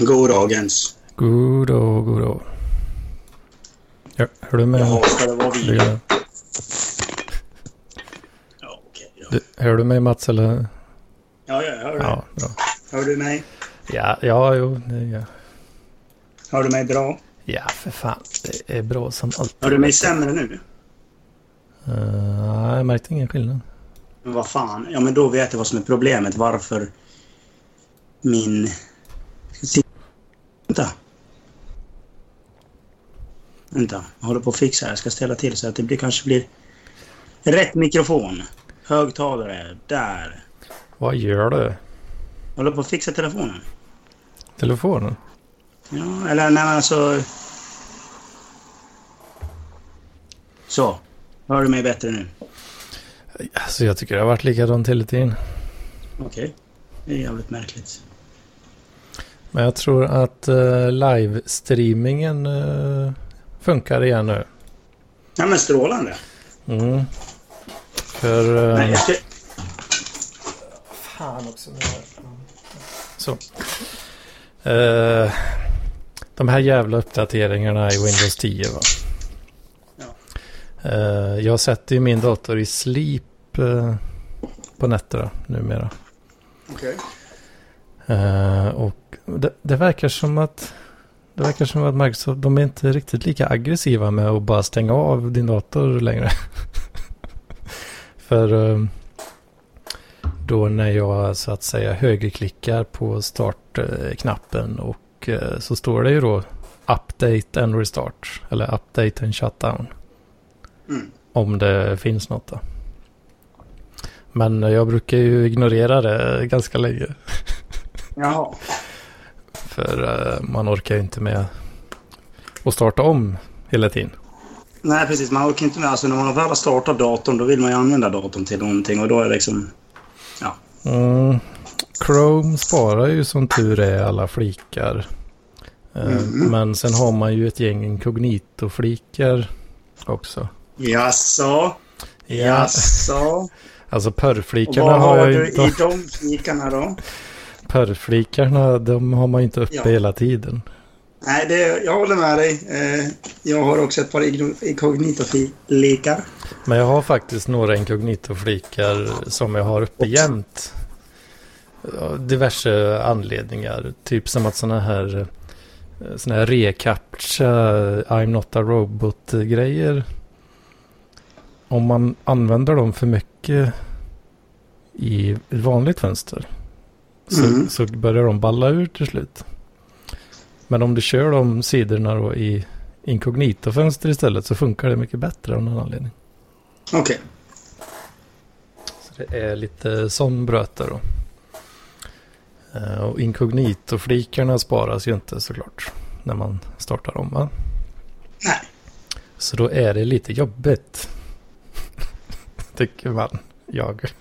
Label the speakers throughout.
Speaker 1: Goddagens.
Speaker 2: God och god och. Ja, hör du med?
Speaker 1: Jaha, ska det vara vi? Ja, okej.
Speaker 2: Du, hör du mig Mats eller?
Speaker 1: ja, jag hör dig.
Speaker 2: Ja, bra.
Speaker 1: Hör du mig?
Speaker 2: Ja, ja, jo, det ja.
Speaker 1: Hör du mig bra?
Speaker 2: Ja, för fan. Det är bra som alltid.
Speaker 1: Hör du mig sämre nu?
Speaker 2: Uh, nej, jag märkte ingen skillnad.
Speaker 1: Men vad fan. Ja, men då vet jag vad som är problemet. Varför min... Vänta. Vänta. Jag håller på att fixa. Jag ska ställa till så att det blir, kanske blir rätt mikrofon. Högtalare. Där.
Speaker 2: Vad gör du?
Speaker 1: Jag håller på att fixa telefonen.
Speaker 2: Telefonen?
Speaker 1: Ja, eller nej men alltså... Så. Hör du mig bättre nu?
Speaker 2: Alltså jag tycker det har varit likadant hela tiden.
Speaker 1: Okej. Det är jävligt märkligt.
Speaker 2: Men jag tror att uh, livestreamingen uh, funkar igen nu.
Speaker 1: Ja men strålande.
Speaker 2: Mm. För... Uh,
Speaker 1: Nej, jag ska...
Speaker 2: Fan också. Så. Eh, de här jävla uppdateringarna i Windows 10 va.
Speaker 1: Ja.
Speaker 2: Eh, jag sätter ju min dator i sleep eh, på nätterna numera.
Speaker 1: Okej.
Speaker 2: Eh, och det, det verkar som att det verkar som att Microsoft de är inte riktigt lika aggressiva med att bara stänga av din dator längre. För eh, då när jag så att säga högerklickar på startknappen och eh, så står det ju då update and restart eller update and shutdown.
Speaker 1: Mm.
Speaker 2: Om det finns något då. Men jag brukar ju ignorera det ganska länge.
Speaker 1: Jaha.
Speaker 2: För eh, man orkar ju inte med att starta om hela tiden.
Speaker 1: Nej precis, man orkar inte med. Alltså när man väl har startat datorn då vill man ju använda datorn till någonting och då är det liksom...
Speaker 2: Mm. Chrome sparar ju som tur är alla flikar. Eh,
Speaker 1: Mhm.
Speaker 2: Men sen har man ju ett gäng inkognito-flikar också.
Speaker 1: Jaså? Jaså?
Speaker 2: Alltså pörrflikarna
Speaker 1: vad
Speaker 2: har
Speaker 1: har
Speaker 2: jag ju
Speaker 1: du
Speaker 2: inte...
Speaker 1: i de flikarna då?
Speaker 2: Pörrflikarna, de har man ju inte uppe
Speaker 1: Ja.
Speaker 2: hela tiden.
Speaker 1: Nej, det, jag håller med dig. Eh, jag har också ett par inkognito-flikar.
Speaker 2: Men jag har faktiskt några inkognito-flikar som jag har uppe jämt. Diverse anledningar. Typ som att sådana här eh, såna här recaptcha I'm not a robot-grejer. Om man använder dem för mycket i vanligt fönster så,
Speaker 1: Mm.
Speaker 2: så börjar de balla ur till slut. Men om du kör de sidorna då i inkognito-fönster istället så funkar det mycket bättre av någon anledning.
Speaker 1: Okej.
Speaker 2: Så det är lite sån bröte då. Eh, Och inkognito-flikarna sparas ju inte såklart när man startar om va?
Speaker 1: Nej.
Speaker 2: Så då är det lite jobbigt. Tycker man. Jag.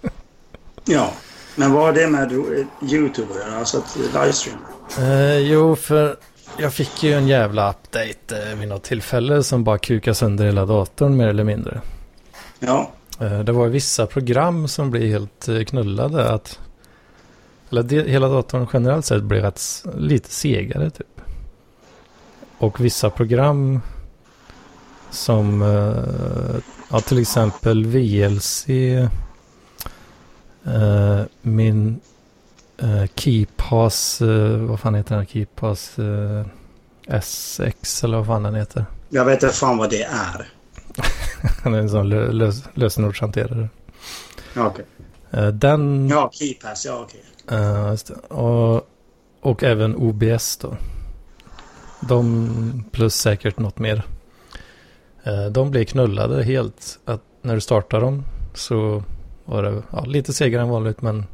Speaker 1: Ja. Men vad har det med ro- YouTube att göra? Alltså att livestream?
Speaker 2: Eh, jo, för jag fick ju en jävla update eh, vid något tillfälle som bara kukade sönder hela datorn mer eller mindre.
Speaker 1: Ja.
Speaker 2: Eh, Det var vissa program som blev helt eh, knullade. Att, eller det, hela datorn generellt sett blev rätt, lite segare typ. Och vissa program som eh, ja, till exempel VLC, eh, min eh, KeyPass, eh, vad fan heter den? KeyPass eh, SX eller vad fan den heter.
Speaker 1: Jag vet inte fan vad det är.
Speaker 2: Han är en sån lö, lös, lösenordshanterare.
Speaker 1: Ja, okej.
Speaker 2: Eh, Den...
Speaker 1: Ja, Keypass. Ja, okej.
Speaker 2: det. och, och även OBS då. De plus säkert något mer. De blir knullade helt. Att när du startar dem så var det ja, lite segare än vanligt men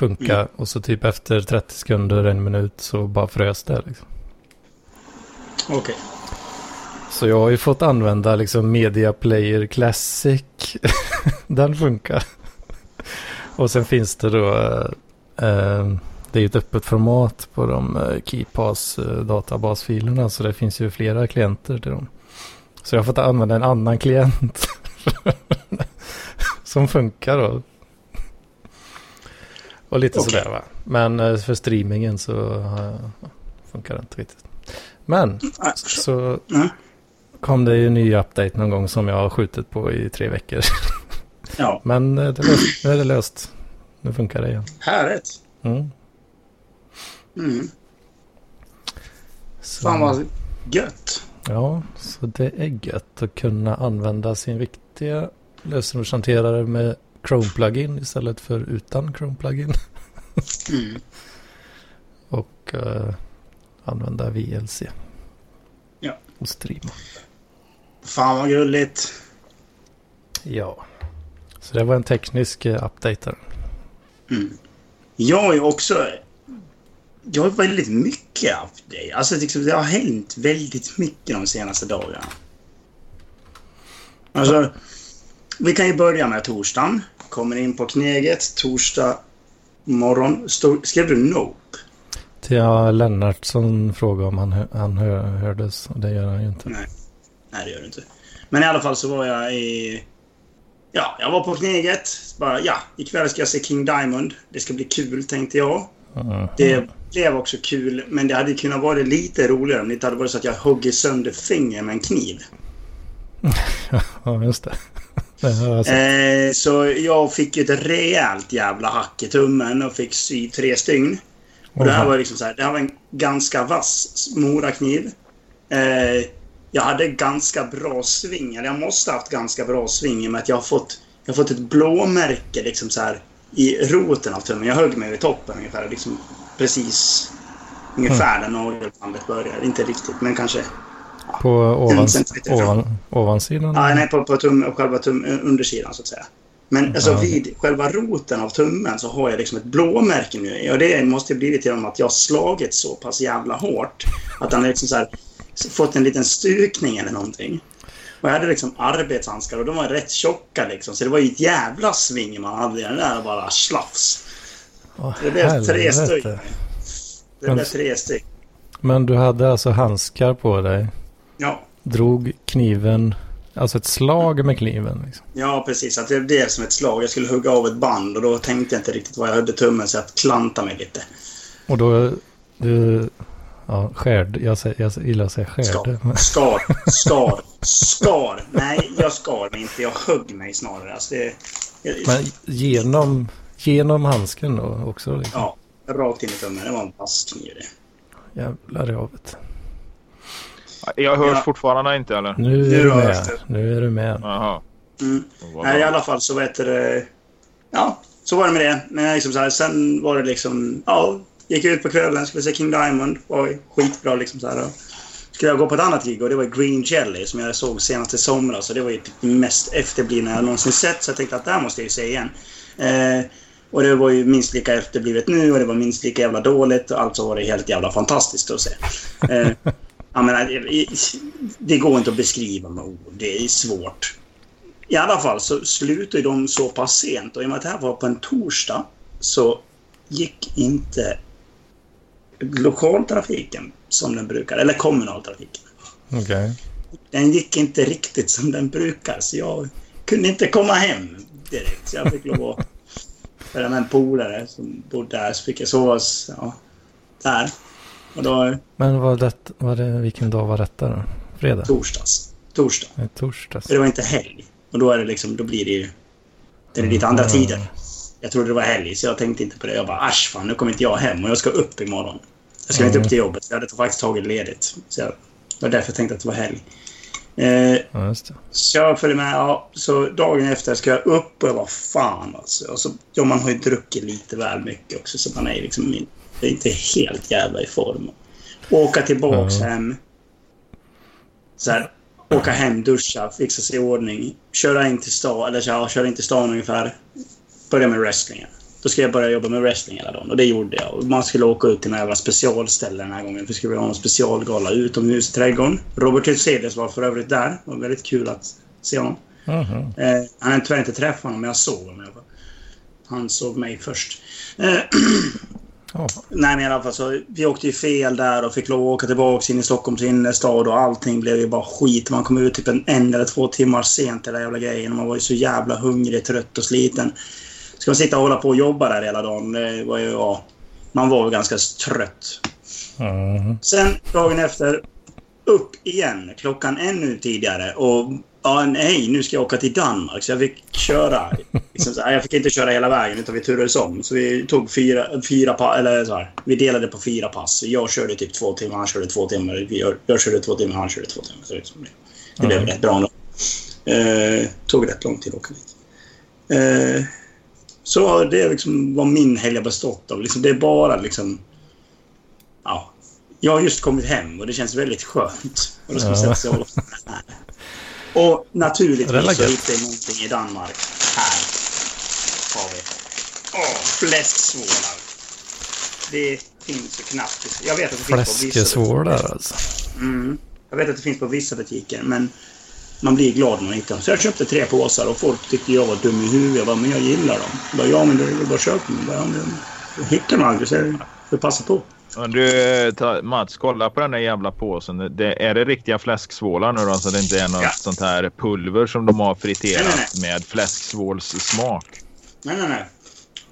Speaker 2: funkar.
Speaker 1: Mm.
Speaker 2: Och så typ efter 30 sekunder, en minut så bara frös det. Liksom.
Speaker 1: Okej.
Speaker 2: Så jag har ju fått använda liksom Media Player Classic. Den funkar. Och sen finns det då, eh, eh, det är ju ett öppet format på de eh, KeyPass eh, databasfilerna. Så det finns ju flera klienter till dem. Så jag har fått använda en annan klient. som funkar då. Och lite
Speaker 1: Okej.
Speaker 2: sådär va. Men eh, för streamingen så funkar inte riktigt. Men så kom det ju en ny update någon gång som jag har skjutit på i tre veckor.
Speaker 1: Ja,
Speaker 2: Men eh, det löst, nu är det löst. Nu funkar det igen.
Speaker 1: härligt.
Speaker 2: Mm.
Speaker 1: Mm.
Speaker 2: Så,
Speaker 1: Fan vad gött.
Speaker 2: Ja, så det är gött att kunna använda sin riktiga lösenordshanterare med Chrome-plugin istället för utan Chrome-plugin.
Speaker 1: Mm.
Speaker 2: Och eh, använda VLC.
Speaker 1: Ja.
Speaker 2: Och streama.
Speaker 1: Fan vad gulligt.
Speaker 2: Ja. Så det var en teknisk eh, update.
Speaker 1: Mm. Jag är också... Jag har väldigt mycket update. Alltså liksom, det har hänt väldigt mycket de senaste dagarna. Alltså, vi kan ju börja med torsdagen. Kommer in på Kneget. Torsdag morgon. Stod, skrev du Nope?
Speaker 2: Till Lennart som frågade om han, hö- han hö, hördes. Och det gör han ju inte.
Speaker 1: Nej. Nej, det gör du inte. Men i alla fall så var jag i... Ja, jag var på Kneget. Bara, ja, ikväll ska jag se King Diamond. Det ska bli kul, tänkte jag.
Speaker 2: Mhm.
Speaker 1: Det blev också kul, men det hade kunnat vara lite roligare om det inte hade varit så att jag hugger sönder finger med en kniv.
Speaker 2: Ja, just det. Jag.
Speaker 1: Eh, så jag fick ett rejält jävla hack i tummen och fick sy tre stygn. Och det här var liksom så här, det här var en ganska vass morakniv. Eh, jag hade ganska bra sving, eller jag måste ha haft ganska bra sving i och med att jag har fått, jag har fått ett blåmärke liksom så här i roten av tummen. Jag högg mig vid toppen ungefär, liksom precis ungefär där nagelbandet börjar. Inte riktigt, men kanske
Speaker 2: På ovan,
Speaker 1: centimeter fram.
Speaker 2: ovan, ovansidan?
Speaker 1: Ja, nej, på, på tum, själva tum, undersidan så att säga. Men alltså,
Speaker 2: Ja.
Speaker 1: vid själva roten av tummen så har jag liksom ett blåmärke nu. Och det måste ha blivit genom att jag har slagit så pass jävla hårt. Att han liksom så här, fått en liten stukning eller någonting. Och jag hade liksom arbetshandskar och de var rätt tjocka liksom. Så det var ju ett jävla sving man hade i den där bara slafs.
Speaker 2: Åh,
Speaker 1: Det blev tre stycken. Det blev tre stycken.
Speaker 2: Men du hade alltså handskar på dig.
Speaker 1: Ja.
Speaker 2: Drog kniven, alltså ett slag med kniven. Liksom.
Speaker 1: Ja, precis. Att det blev som ett slag. Jag skulle hugga av ett band och då tänkte jag inte riktigt var jag hade tummen så jag klantade mig lite.
Speaker 2: Och då, du, ja, skärde, jag, jag gillar att säga skärde.
Speaker 1: Skar, skar, skar, skar. Nej, jag skar mig inte. Jag högg mig snarare. Alltså det,
Speaker 2: Men genom, genom handsken då också? Liksom.
Speaker 1: ja, rakt in i tummen. Det var en vass kniv det.
Speaker 2: Jävlar i havet.
Speaker 3: Jag hörs
Speaker 1: Ja.
Speaker 3: fortfarande inte eller?
Speaker 2: Nu
Speaker 1: Nu
Speaker 2: är du med.
Speaker 1: det.
Speaker 2: Nu är du med.
Speaker 3: Jaha.
Speaker 1: Mm. Nej, i alla fall så vet det... Ja, så var det med det. Men liksom så här, sen var det liksom... Ja, gick ut på kvällen, skulle se King Diamond. Var skitbra liksom så här. Och skulle jag gå på ett annat gig och det var Green Jelly som jag såg senast i somras. Och det var ju typ det mest efterblivna jag någonsin sett. Så jag tänkte att det här måste jag ju se igen. Eh, och det var ju minst lika efterblivet nu och det var minst lika jävla dåligt. Och alltså var det helt jävla fantastiskt att se. Eh, jag menar, det- går inte att beskriva med ord. Det är svårt. I alla fall så slutade de så pass sent och i och med att det här var på en torsdag så gick inte lokaltrafiken som den brukar, eller kommunaltrafiken.
Speaker 2: Okej.
Speaker 1: Den gick inte riktigt som den brukar så jag kunde inte komma hem direkt. Så jag fick lov att med en polare som bodde där så fick jag sova ja, där. Och då
Speaker 2: Men var det, var det, vilken dag var detta då? Fredag?
Speaker 1: torsdags. Torsdag.
Speaker 2: Nej, torsdags.
Speaker 1: För det var inte helg. Och då är det liksom, då blir det ju... Det är lite andra
Speaker 2: Mm.
Speaker 1: tider. Jag trodde det var helg, så jag tänkte inte på det. Jag bara, asch fan, nu kommer inte jag hem och jag ska upp imorgon. Jag ska inte
Speaker 2: Mm.
Speaker 1: upp till jobbet, jag hade faktiskt tagit ledigt. Så jag, det var därför jag tänkte att det var helg. Eh,
Speaker 2: Ja,
Speaker 1: så jag följde med. Ja, så dagen efter ska jag upp och jag var fan alltså. Och så, ja, man har ju druckit lite väl mycket också, så man är liksom det är inte helt jävla i form. Åka tillbaks
Speaker 2: Ja.
Speaker 1: hem. Så här, åka hem, duscha, fixa sig i ordning. Köra in till stan, eller ja, köra in till stan ungefär. Börja med wrestlingen. Då ska jag börja jobba med wrestling hela dagen. Och det gjorde jag. Och man skulle åka ut till några jävla specialställe den här gången. För det skulle vara en specialgala utomhus i trädgården. Robert Hyselius var för övrigt där. Det var väldigt kul att se honom.
Speaker 2: Mhm.
Speaker 1: Eh, han hade tyvärr inte träffat honom, men jag såg honom. Han såg mig först. Eh,
Speaker 2: Ja.
Speaker 1: nej, men i alla fall så... Vi åkte ju fel där och fick lov att åka tillbaka in i Stockholms innerstad och allting blev ju bara skit. Man kom ut typ en, en eller två timmar sent till den jävla grejen och man var ju så jävla hungrig, trött och sliten. Ska man sitta och hålla på och jobba där hela dagen, det var ju... Ja, man var ju ganska trött.
Speaker 2: Mm.
Speaker 1: Sen dagen efter, upp igen klockan ännu tidigare. Och ja, nej, nu ska jag åka till Danmark. Så jag fick köra. Liksom så jag fick inte köra hela vägen utan vi turades om. Så vi tog fyra, fyra pass, eller så här. Vi delade på fyra pass. Jag körde typ två timmar, han körde två timmar. Jag, jag körde två timmar, han körde två timmar. Så liksom, det, det blev rätt bra ändå. Eh, tog rätt lång tid att åka dit. Eh, så det är liksom vad min helg har bestått av. Liksom, det är bara liksom... Ja. Jag har just kommit hem och det känns väldigt skönt. Och då ska man sätta sig och Och naturligtvis
Speaker 2: Det
Speaker 1: så hittade jag någonting i Danmark. Här har vi. Åh, fläsksvålar. Det finns ju knappt. Jag vet att det finns på vissa
Speaker 2: Fläskesvålar alltså.
Speaker 1: Mm. Jag vet att det finns på vissa butiker, men man blir glad när man hittar dem. Så jag köpte tre påsar och folk tyckte jag var dum i huvudet. Jag bara, men jag gillar dem. Jag bara, ja, men det är väl bara köpa dem. Jag bara, ja, men hittar dem aldrig, så jag får passa på.
Speaker 3: Men Du, ta, Mats, kolla på den där jävla påsen. Det, är det riktiga fläsksvålar nu då? Så det inte är något
Speaker 1: Ja.
Speaker 3: sånt här pulver som de har friterat
Speaker 1: Nej, nej,
Speaker 3: med fläsksvålssmak?
Speaker 1: Nej, nej, nej.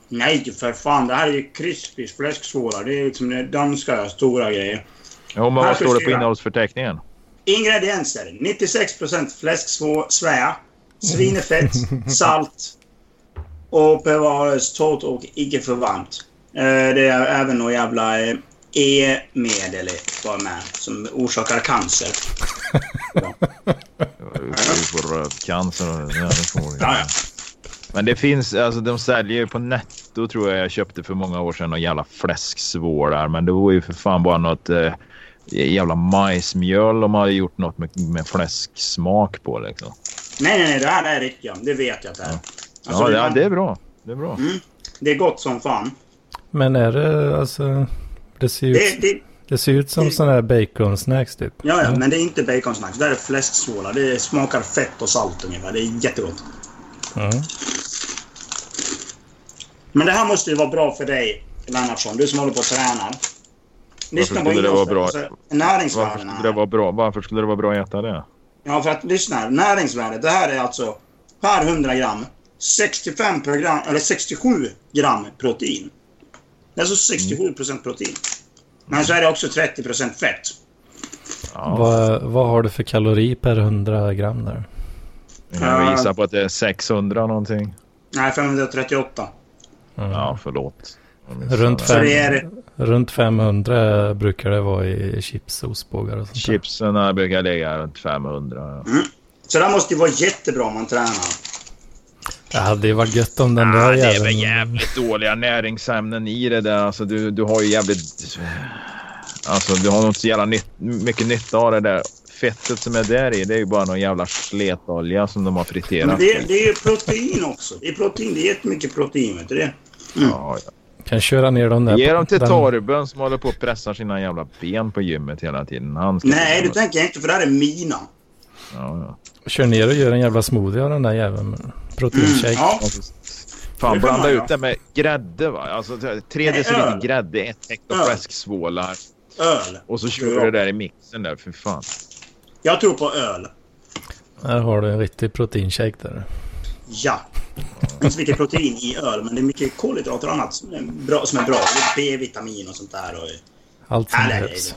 Speaker 1: Nej, för fan. Det här är ju Crispys fläsksvålar. Det är liksom det danska stora grejer.
Speaker 3: Jo, men
Speaker 1: Här
Speaker 3: vad står det på innehållsförteckningen?
Speaker 1: Ingredienser. 96% fläsksvä, svinefett, salt och bevaras torrt och icke förvarmt. Eh, Det är även några jävla eh, E-medel var med som orsakar cancer.
Speaker 3: Du får rövcancer och ja, det.
Speaker 1: Ja, ja.
Speaker 3: Men det finns, alltså de säljer ju på netto tror jag jag köpte för många år sedan några jävla fläsksvålar. Men det var ju för fan bara något eh, jävla majsmjöl de hade gjort något med, med fläsksmak på liksom.
Speaker 1: Nej, nej, nej. Det här är riktiga. Det vet jag att det är. Alltså,
Speaker 3: ja,
Speaker 1: det,
Speaker 3: ja,
Speaker 1: man-
Speaker 3: det är bra. Det är bra.
Speaker 1: Mm. det är gott som fan.
Speaker 2: Men är det alltså... Det ser ju ut,
Speaker 1: Det, det,
Speaker 2: det ser ut som
Speaker 1: det-
Speaker 2: sådana här baconsnacks typ.
Speaker 1: ja, ja, men det är inte baconsnacks. Det här är fläsksvålar. Det smakar fett och salt ungefär. Det är jättegott.
Speaker 2: Mm.
Speaker 1: Men det här måste ju vara bra för dig, Lennartsson. Du som håller på och tränar. Lyssna på
Speaker 3: skulle det vara bra? Varför
Speaker 1: Näringsvärdena.
Speaker 3: skulle det vara bra, Varför skulle det vara bra att äta det?
Speaker 1: Ja, för att lyssna. här. Näringsvärdet. Det här är alltså per 100 gram 65 per gram, eller 67 gram protein. Det är alltså 67 procent protein. Men så är det också 30 procent fett.
Speaker 3: Ja,
Speaker 2: Vad, vad har du för kalori per 100 gram där?
Speaker 3: jag gissar på att det är 600 någonting.
Speaker 1: Nej, 538.
Speaker 2: Mm.
Speaker 3: Ja, förlåt.
Speaker 2: Runt, fem,
Speaker 1: det är...
Speaker 2: runt 500 brukar det vara i chips och ostbågar och sånt där.
Speaker 3: Chipsen här brukar ligga runt 500. ja.
Speaker 1: Så det måste ju vara jättebra om man tränar.
Speaker 2: Det hade ju varit gött om den
Speaker 3: Ah,
Speaker 2: där
Speaker 3: det är väl jävligt dåliga näringsämnen i det där. Alltså, du, du har ju jävligt... Alltså, du har inte så jävla nytt, mycket nytta av det där. Fettet som är där i, det är ju bara någon jävla sletolja som de har friterat.
Speaker 1: Men det, det är ju protein också. Det är protein. Det är jättemycket protein, vet du det?
Speaker 3: Ja, ja.
Speaker 2: Kan köra ner dem där.
Speaker 3: Ge dem till
Speaker 2: den-
Speaker 3: Torben som håller på att pressa sina jävla ben på gymmet hela tiden. Han ska
Speaker 1: Nej, det tänker jag inte, för det här är mina.
Speaker 3: Ja, ja.
Speaker 2: Kör ner och gör en jävla smoothie av den där jäveln. Proteinshake.
Speaker 1: Mm, ja.
Speaker 3: Fan, blanda ut det med grädde va. Alltså tre deciliter grädde, ett hektar
Speaker 1: Öl.
Speaker 3: fläsksvålar.
Speaker 1: Öl.
Speaker 3: Och så kör du det där i mixen där, för fan.
Speaker 1: Jag tror på öl.
Speaker 2: Här har du en riktig proteinshake där.
Speaker 1: Ja. Det är inte så mycket protein i öl, men det är mycket kolhydrater och annat som är bra. Som är bra. Det är B-vitamin och sånt där. Och...
Speaker 2: Allt som behövs.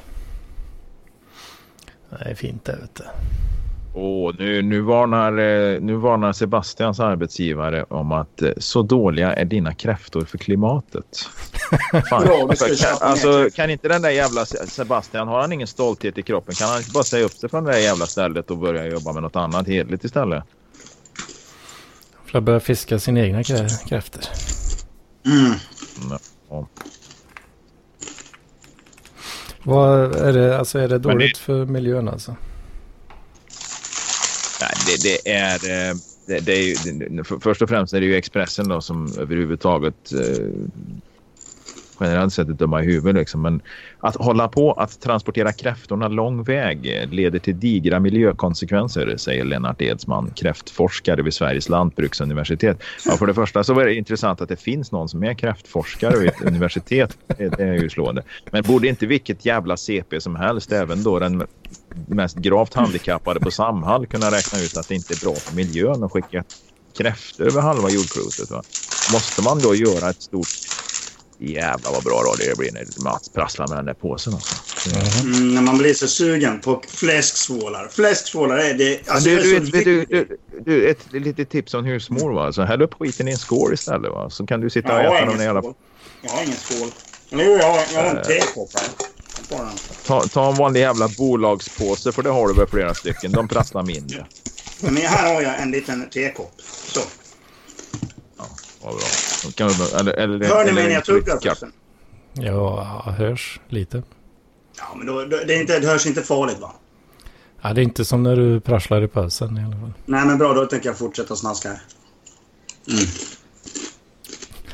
Speaker 2: Det är fint det vet du.
Speaker 3: Åh, nu, nu, varnar, eh, nu varnar Sebastians arbetsgivare om att eh, så dåliga är dina kräftor för klimatet. Fan. Alltså, kan inte den där jävla Se- Sebastian, har han ingen stolthet i kroppen? Kan han inte bara säga upp sig från det där jävla stället och börja jobba med något annat hedligt istället?
Speaker 2: Att börja fiska sina egna krä- kräftor.
Speaker 1: Mm.
Speaker 3: Ja.
Speaker 2: Vad är det, alltså är det
Speaker 3: Men det-
Speaker 2: dåligt för miljön alltså?
Speaker 3: Nej, det, det är... Eh, det, det är ju, det, för, först och främst är det ju Expressen då som överhuvudtaget eh, generellt sett är dumma i huvudet. Liksom. Men att hålla på att transportera kräftorna lång väg leder till digra miljökonsekvenser, säger Lennart Edsman, kräftforskare vid Sveriges lantbruksuniversitet. Ja, för det första så är det intressant att det finns någon som är kräftforskare vid ett universitet. Det, det är ju slående. Men borde inte vilket jävla CP som helst, även då den mest gravt handikappade på Samhall kunna räkna ut att det inte är bra för miljön att skicka kräftor över halva jordklotet. Va? Måste man då göra ett stort Jävlar vad bra radio det blir när Mats prasslar med den där påsen. Alltså.
Speaker 1: Mm, när man blir så sugen på fläsksvålar. Fläsksvålar är det... Alltså,
Speaker 3: du,
Speaker 1: det är
Speaker 3: du, du, du, ett litet tips om husmor. Va? Så häll upp skiten i en skål istället. Va? Så kan du sitta och
Speaker 1: jag,
Speaker 3: äta jävla...
Speaker 1: skål. jag har ingen skål. Eller jo, jag har, jag har en tekopp. Jag tar den.
Speaker 3: Ta, ta en vanlig jävla bolagspåse för det har du väl flera stycken. De prasslar mindre.
Speaker 1: Men här har jag en liten tekopp. Så.
Speaker 3: Vad bra. Då Kan du, eller, eller,
Speaker 1: Hör ni mig när jag tuggar förresten?
Speaker 2: Ja, hörs lite.
Speaker 1: Ja, men då, det, är inte, det hörs inte farligt va?
Speaker 2: Ja, det är inte som när du prasslar i pösen i alla fall.
Speaker 1: Nej, men bra. Då tänker jag fortsätta snaska här.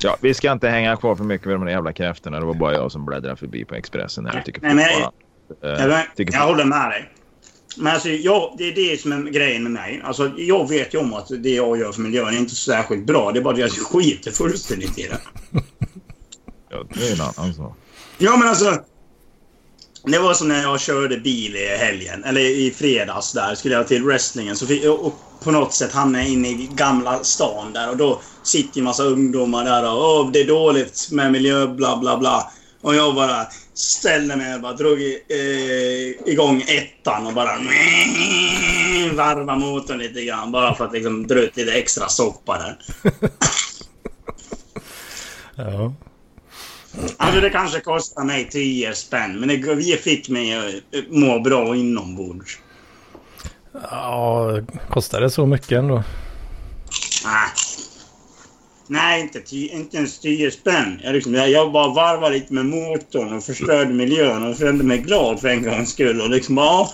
Speaker 3: Ja, vi ska inte hänga kvar för mycket vid de där jävla kräftorna. Det var bara jag som bläddrade förbi på Expressen. här. Jag tycker
Speaker 1: Nej, men jag-
Speaker 3: fortfarande-
Speaker 1: Jag,
Speaker 3: eh,
Speaker 1: jag håller med dig. Men alltså, jag, det är det som är grejen med mig. Alltså, jag vet ju om att det jag gör för miljön är inte särskilt bra. Det är bara att jag skiter fullständigt i det.
Speaker 3: Ja, det är en annan sak.
Speaker 1: Ja, men alltså. Det var som när jag körde bil i helgen, eller i fredags där, skulle jag till wrestlingen. Så fick, och på något sätt hamnade jag inne i gamla stan där och då sitter ju massa ungdomar där och Åh, det är dåligt med miljö, bla bla bla. Och jag bara ställde mig och bara drog i, eh, igång ettan och bara varva motorn lite grann. Bara för att liksom dra ut lite extra soppa där.
Speaker 2: Ja.
Speaker 1: Alltså det kanske kostar mig 10 spänn, men det, vi fick mig att må bra inombords.
Speaker 2: ja, kostar det så mycket ändå?
Speaker 1: Nej. Nej, inte, ti- inte ens 10 spänn. Jag, liksom, jag, jag bara varvade lite med motorn och förstörde miljön och kände mig glad för en gångs skull. Och liksom, ja.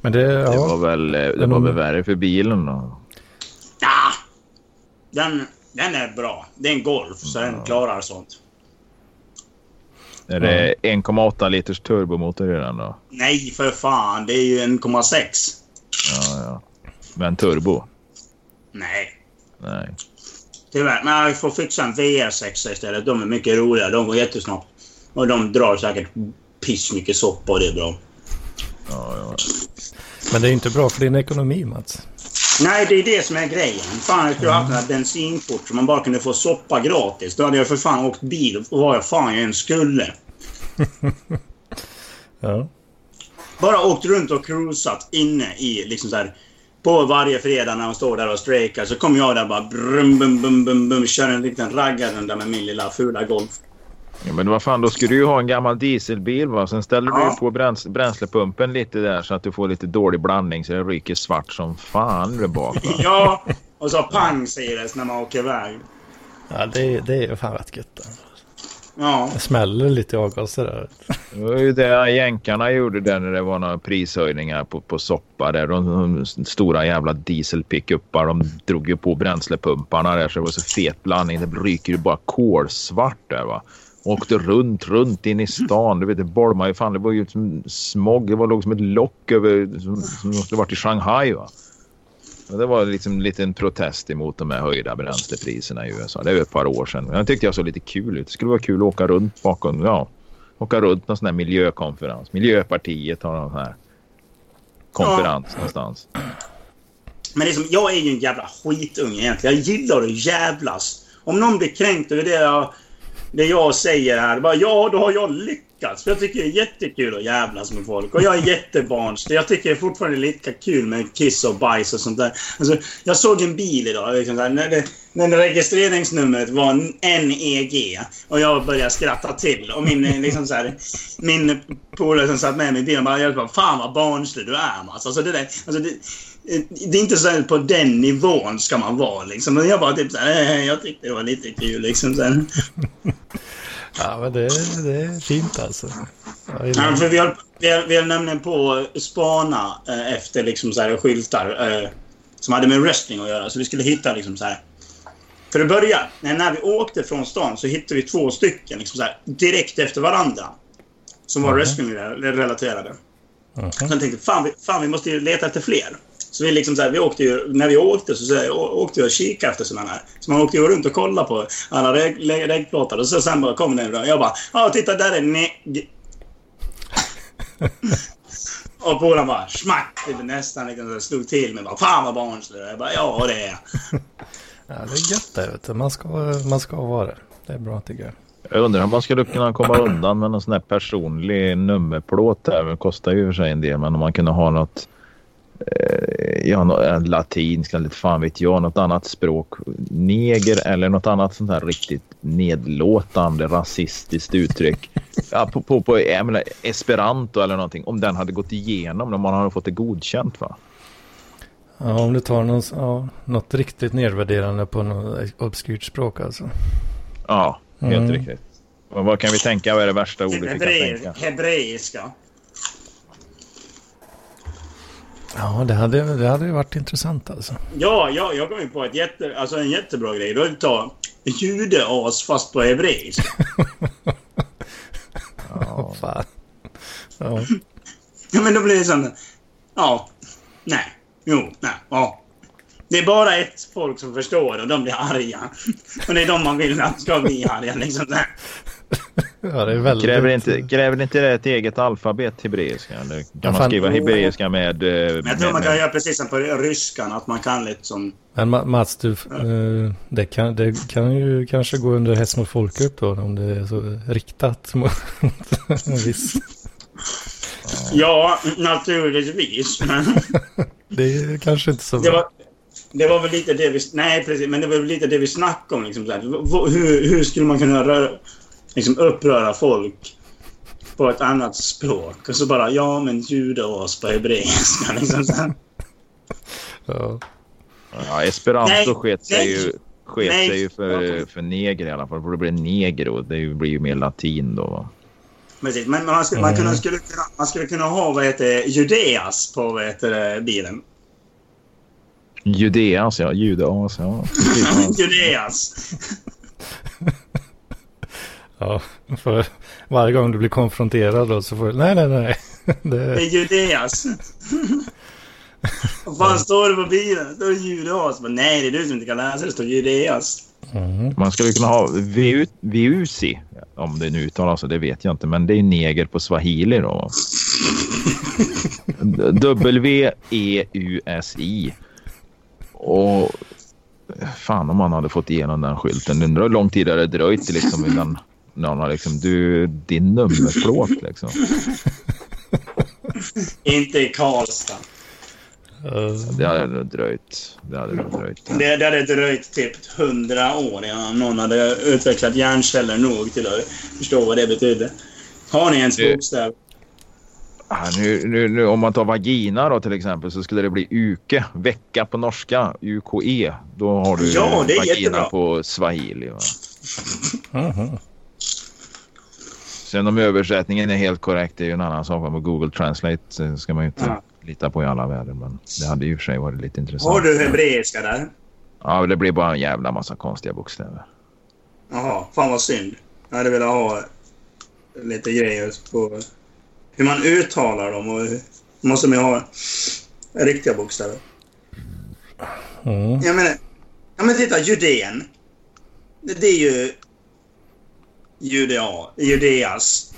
Speaker 2: Men det,
Speaker 3: Det var
Speaker 2: ja.
Speaker 3: väl, eh, det var väl värre för bilen då.
Speaker 1: ja den, den är bra. Det är en Golf, så den klarar sånt.
Speaker 3: Är det 1,8 liters turbomotor i den då?
Speaker 1: Nej, för fan. Det är ju 1,6.
Speaker 3: Ja, ja. Men turbo?
Speaker 1: Nej.
Speaker 3: Nej.
Speaker 1: Tyvärr. Men jag får fixa en VR6 istället. De är mycket roliga. De går jättesnabbt. Och de drar säkert piss mycket soppa och det är bra.
Speaker 3: Ja, ja.
Speaker 2: Men det är inte bra för din ekonomi Mats.
Speaker 1: Nej, det är det som är grejen. Fan, jag skulle ha haft den här bensinkort så man bara kunde få soppa gratis. Då hade jag för fan åkt bil och vad jag fan jag än skulle.
Speaker 2: Ja.
Speaker 1: Bara åkt runt och cruisat inne i liksom så här. På varje fredag när de står där och strejkar så kommer jag där bara brum, bum, bum, bum, bum, kör en liten raggarrunda med min lilla fula Golf.
Speaker 3: ja men vad fan, då skulle du ju ha en gammal dieselbil va. Sen ställer du
Speaker 1: Ja.
Speaker 3: ju på bräns bränslepumpen lite där så att du får lite dålig blandning så det ryker svart som fan där bak. Va?
Speaker 1: Ja, och så pang säger det när man åker iväg.
Speaker 2: Ja, det, det är fan rätt gött.
Speaker 1: Ja.
Speaker 2: Det smäller lite i avgaser där.
Speaker 3: Det var ju det jänkarna gjorde där när det var några prishöjningar på, på soppa. Där. De, de stora jävla dieselpickuppar de drog ju på bränslepumparna där så det var så fet blandning. Det ryker ju bara kolsvart där va. Åkte runt, runt in i stan. Du vet, det bolmade ju fan. Det var ju som smog. Det var låg som ett lock över... Som, som måste varit i Shanghai va. Det var liksom en liten protest emot de här höjda bränslepriserna i USA. Det är ju ett par år sedan. Jag tyckte jag såg lite kul ut. Det skulle vara kul att åka runt bakom. Ja, åka runt någon sån här miljökonferens. Miljöpartiet har någon sån här konferens någonstans.
Speaker 1: Men liksom, jag är ju en jävla skitunge egentligen. Jag gillar att jävlas. Om någon blir kränkt över det jag, det jag säger här, bara ja, då har jag lyckats. För jag tycker det är jättekul att jävlas med folk. Och jag är jättebarnslig. Jag tycker det är fortfarande lika kul med kiss och bajs och sånt där. Alltså, jag såg en bil idag, liksom där, när, det, när registreringsnumret var NEG. Och jag började skratta till. Och min, eh, liksom så här, min polare som satt med mig i bilen bara, jag bara Fan vad barnslig du är Mats. Alltså, det där, alltså, det, det är inte så här på den nivån ska man vara liksom. Men jag bara typ såhär, eh, jag tyckte det var lite kul liksom. Så här.
Speaker 2: Ja, men det, det är fint alltså.
Speaker 1: Ja, för vi höll, vi, höll, vi höll nämligen på att spana eh, efter liksom så här skyltar eh, som hade med wrestling att göra. Så vi skulle hitta liksom så här. För att börja, när, när vi åkte från stan så hittade vi två stycken liksom så här, direkt efter varandra. Som var
Speaker 2: Mhm.
Speaker 1: wrestling-relaterade.
Speaker 2: Mhm.
Speaker 1: Så jag tänkte, fan vi, fan vi måste ju leta efter fler. Så vi liksom så här, vi åkte ju, när vi åkte så, så här, åkte vi och kikade efter sådana här. Så man åkte ju runt och kollade på alla reg- reg- regplåtar. Och så sen bara kom den och jag bara, ja titta där är neg... och polaren bara, smack! Det nästan liksom så här slog till mig. Bara, fan vad barnslig. Jag bara, ja det är jag.
Speaker 2: Ja, det är gött det. Vet du. Man, ska, man ska vara det. Det är bra tycker jag.
Speaker 3: Jag undrar om man skulle kunna komma undan med någon sån här personlig nummerplåt där. Det kostar ju för sig en del, men om man kunde ha något ja, nå- en latinsk eller fan vet jag, något annat språk. Neger eller något annat sånt här riktigt nedlåtande rasistiskt uttryck. Ja, på, på, på jag menar, esperanto eller någonting. Om den hade gått igenom, om man hade fått det godkänt va?
Speaker 2: Ja, om du tar någon, ja, något riktigt nedvärderande på något obskyrt språk alltså.
Speaker 3: Ja, helt
Speaker 2: Mm.
Speaker 3: riktigt. Och vad kan vi tänka? Vad är det värsta ordet vi kan tänka?
Speaker 1: hebreiska.
Speaker 2: Ja, det hade, det hade ju varit intressant alltså.
Speaker 1: Ja, ja, jag kom ju på ett jätte, alltså en jättebra grej. Då ta judeas fast på hebreiska.
Speaker 2: Ja, fan. Ja,
Speaker 1: Ja, men då blir det sån... Ja. Nej. Jo. Nej. Ja. Det är bara ett folk som förstår och de blir arga. Och det är de man vill att ska bli arga. Liksom.
Speaker 2: ja det är väldigt...
Speaker 3: Kräver inte, kräver inte det ett eget alfabet hebreiska? Eller kan
Speaker 2: Ja,
Speaker 3: man
Speaker 2: fan.
Speaker 3: skriva hebreiska med... eh,
Speaker 1: Men jag tror man kan
Speaker 3: med
Speaker 1: göra precis som på ryskan. Att man kan liksom...
Speaker 2: Men Ma- Mats, du, eh, det, kan, det kan ju kanske gå under hets mot folkgrupp då om det är så riktat mot en viss.
Speaker 1: Ja, naturligtvis. Men
Speaker 2: Det är kanske inte så
Speaker 1: det
Speaker 2: bra.
Speaker 1: var... Det var väl lite det vi... Nej, precis. Men det var väl lite det vi snackade om. Liksom, så här. Hur, hur skulle man kunna röra, liksom, uppröra folk på ett annat språk? Och så bara, ja men judeas på hebreiska. Liksom, så.
Speaker 2: Ja.
Speaker 3: ja, esperanto sket sig ju, sket sig ju för, för neger i alla fall. För det blir negro. Det blir ju mer latin då.
Speaker 1: Precis. Men man skulle, man,
Speaker 2: Mm.
Speaker 1: kunna, skulle kunna, man skulle kunna ha vad heter, Judeas på vad heter, bilen.
Speaker 3: Judeas, ja. Judeas, ja.
Speaker 1: Judeas.
Speaker 2: ja, för varje gång du blir konfronterad då så får du, nej, nej, nej.
Speaker 1: Det
Speaker 2: Det,
Speaker 1: är Judeas. Vad fan står det på bilen? Det står Judeas. Men nej, det är du som inte kan läsa. Det står Judeas.
Speaker 2: mm.
Speaker 3: Man skulle kunna ha VU, VUSI. Om det nu uttalas så, det vet jag inte. Men det är neger på swahili då. W-E-U-S-I. Och fan om man hade fått igenom den skylten. Undrar hur lång tid det hade dröjt liksom innan någon har liksom, du, din nummerplåt liksom.
Speaker 1: Inte i Karlstad.
Speaker 3: Det hade nog dröjt. Det hade nog dröjt.
Speaker 1: Det, det hade dröjt typ hundra år innan någon hade utvecklat hjärnceller nog till att förstå vad det betyder. Har ni ens bokstäver?
Speaker 3: Nu, nu, nu, om man tar vagina då till exempel så skulle det bli uke, vecka på norska, UKE. Då har du
Speaker 1: Ja, det är
Speaker 3: vagina
Speaker 1: jättebra.
Speaker 3: på swahili. Va? Sen om översättningen är helt korrekt det är ju en annan sak. Med Google Translate eh, ska man ju inte
Speaker 1: Ja.
Speaker 3: lita på i alla världar. Men det hade ju i och för sig varit lite intressant.
Speaker 1: Har du hebreiska där?
Speaker 3: Ja, det blir bara en jävla massa konstiga bokstäver.
Speaker 1: Jaha, fan vad synd. Jag hade velat ha lite grejer på hur man uttalar dem och hur- måste man ju ha riktiga bokstäver.
Speaker 2: Mm.
Speaker 1: Jag menar, ja men titta, Judén. Det, det är ju Judea, Judeas.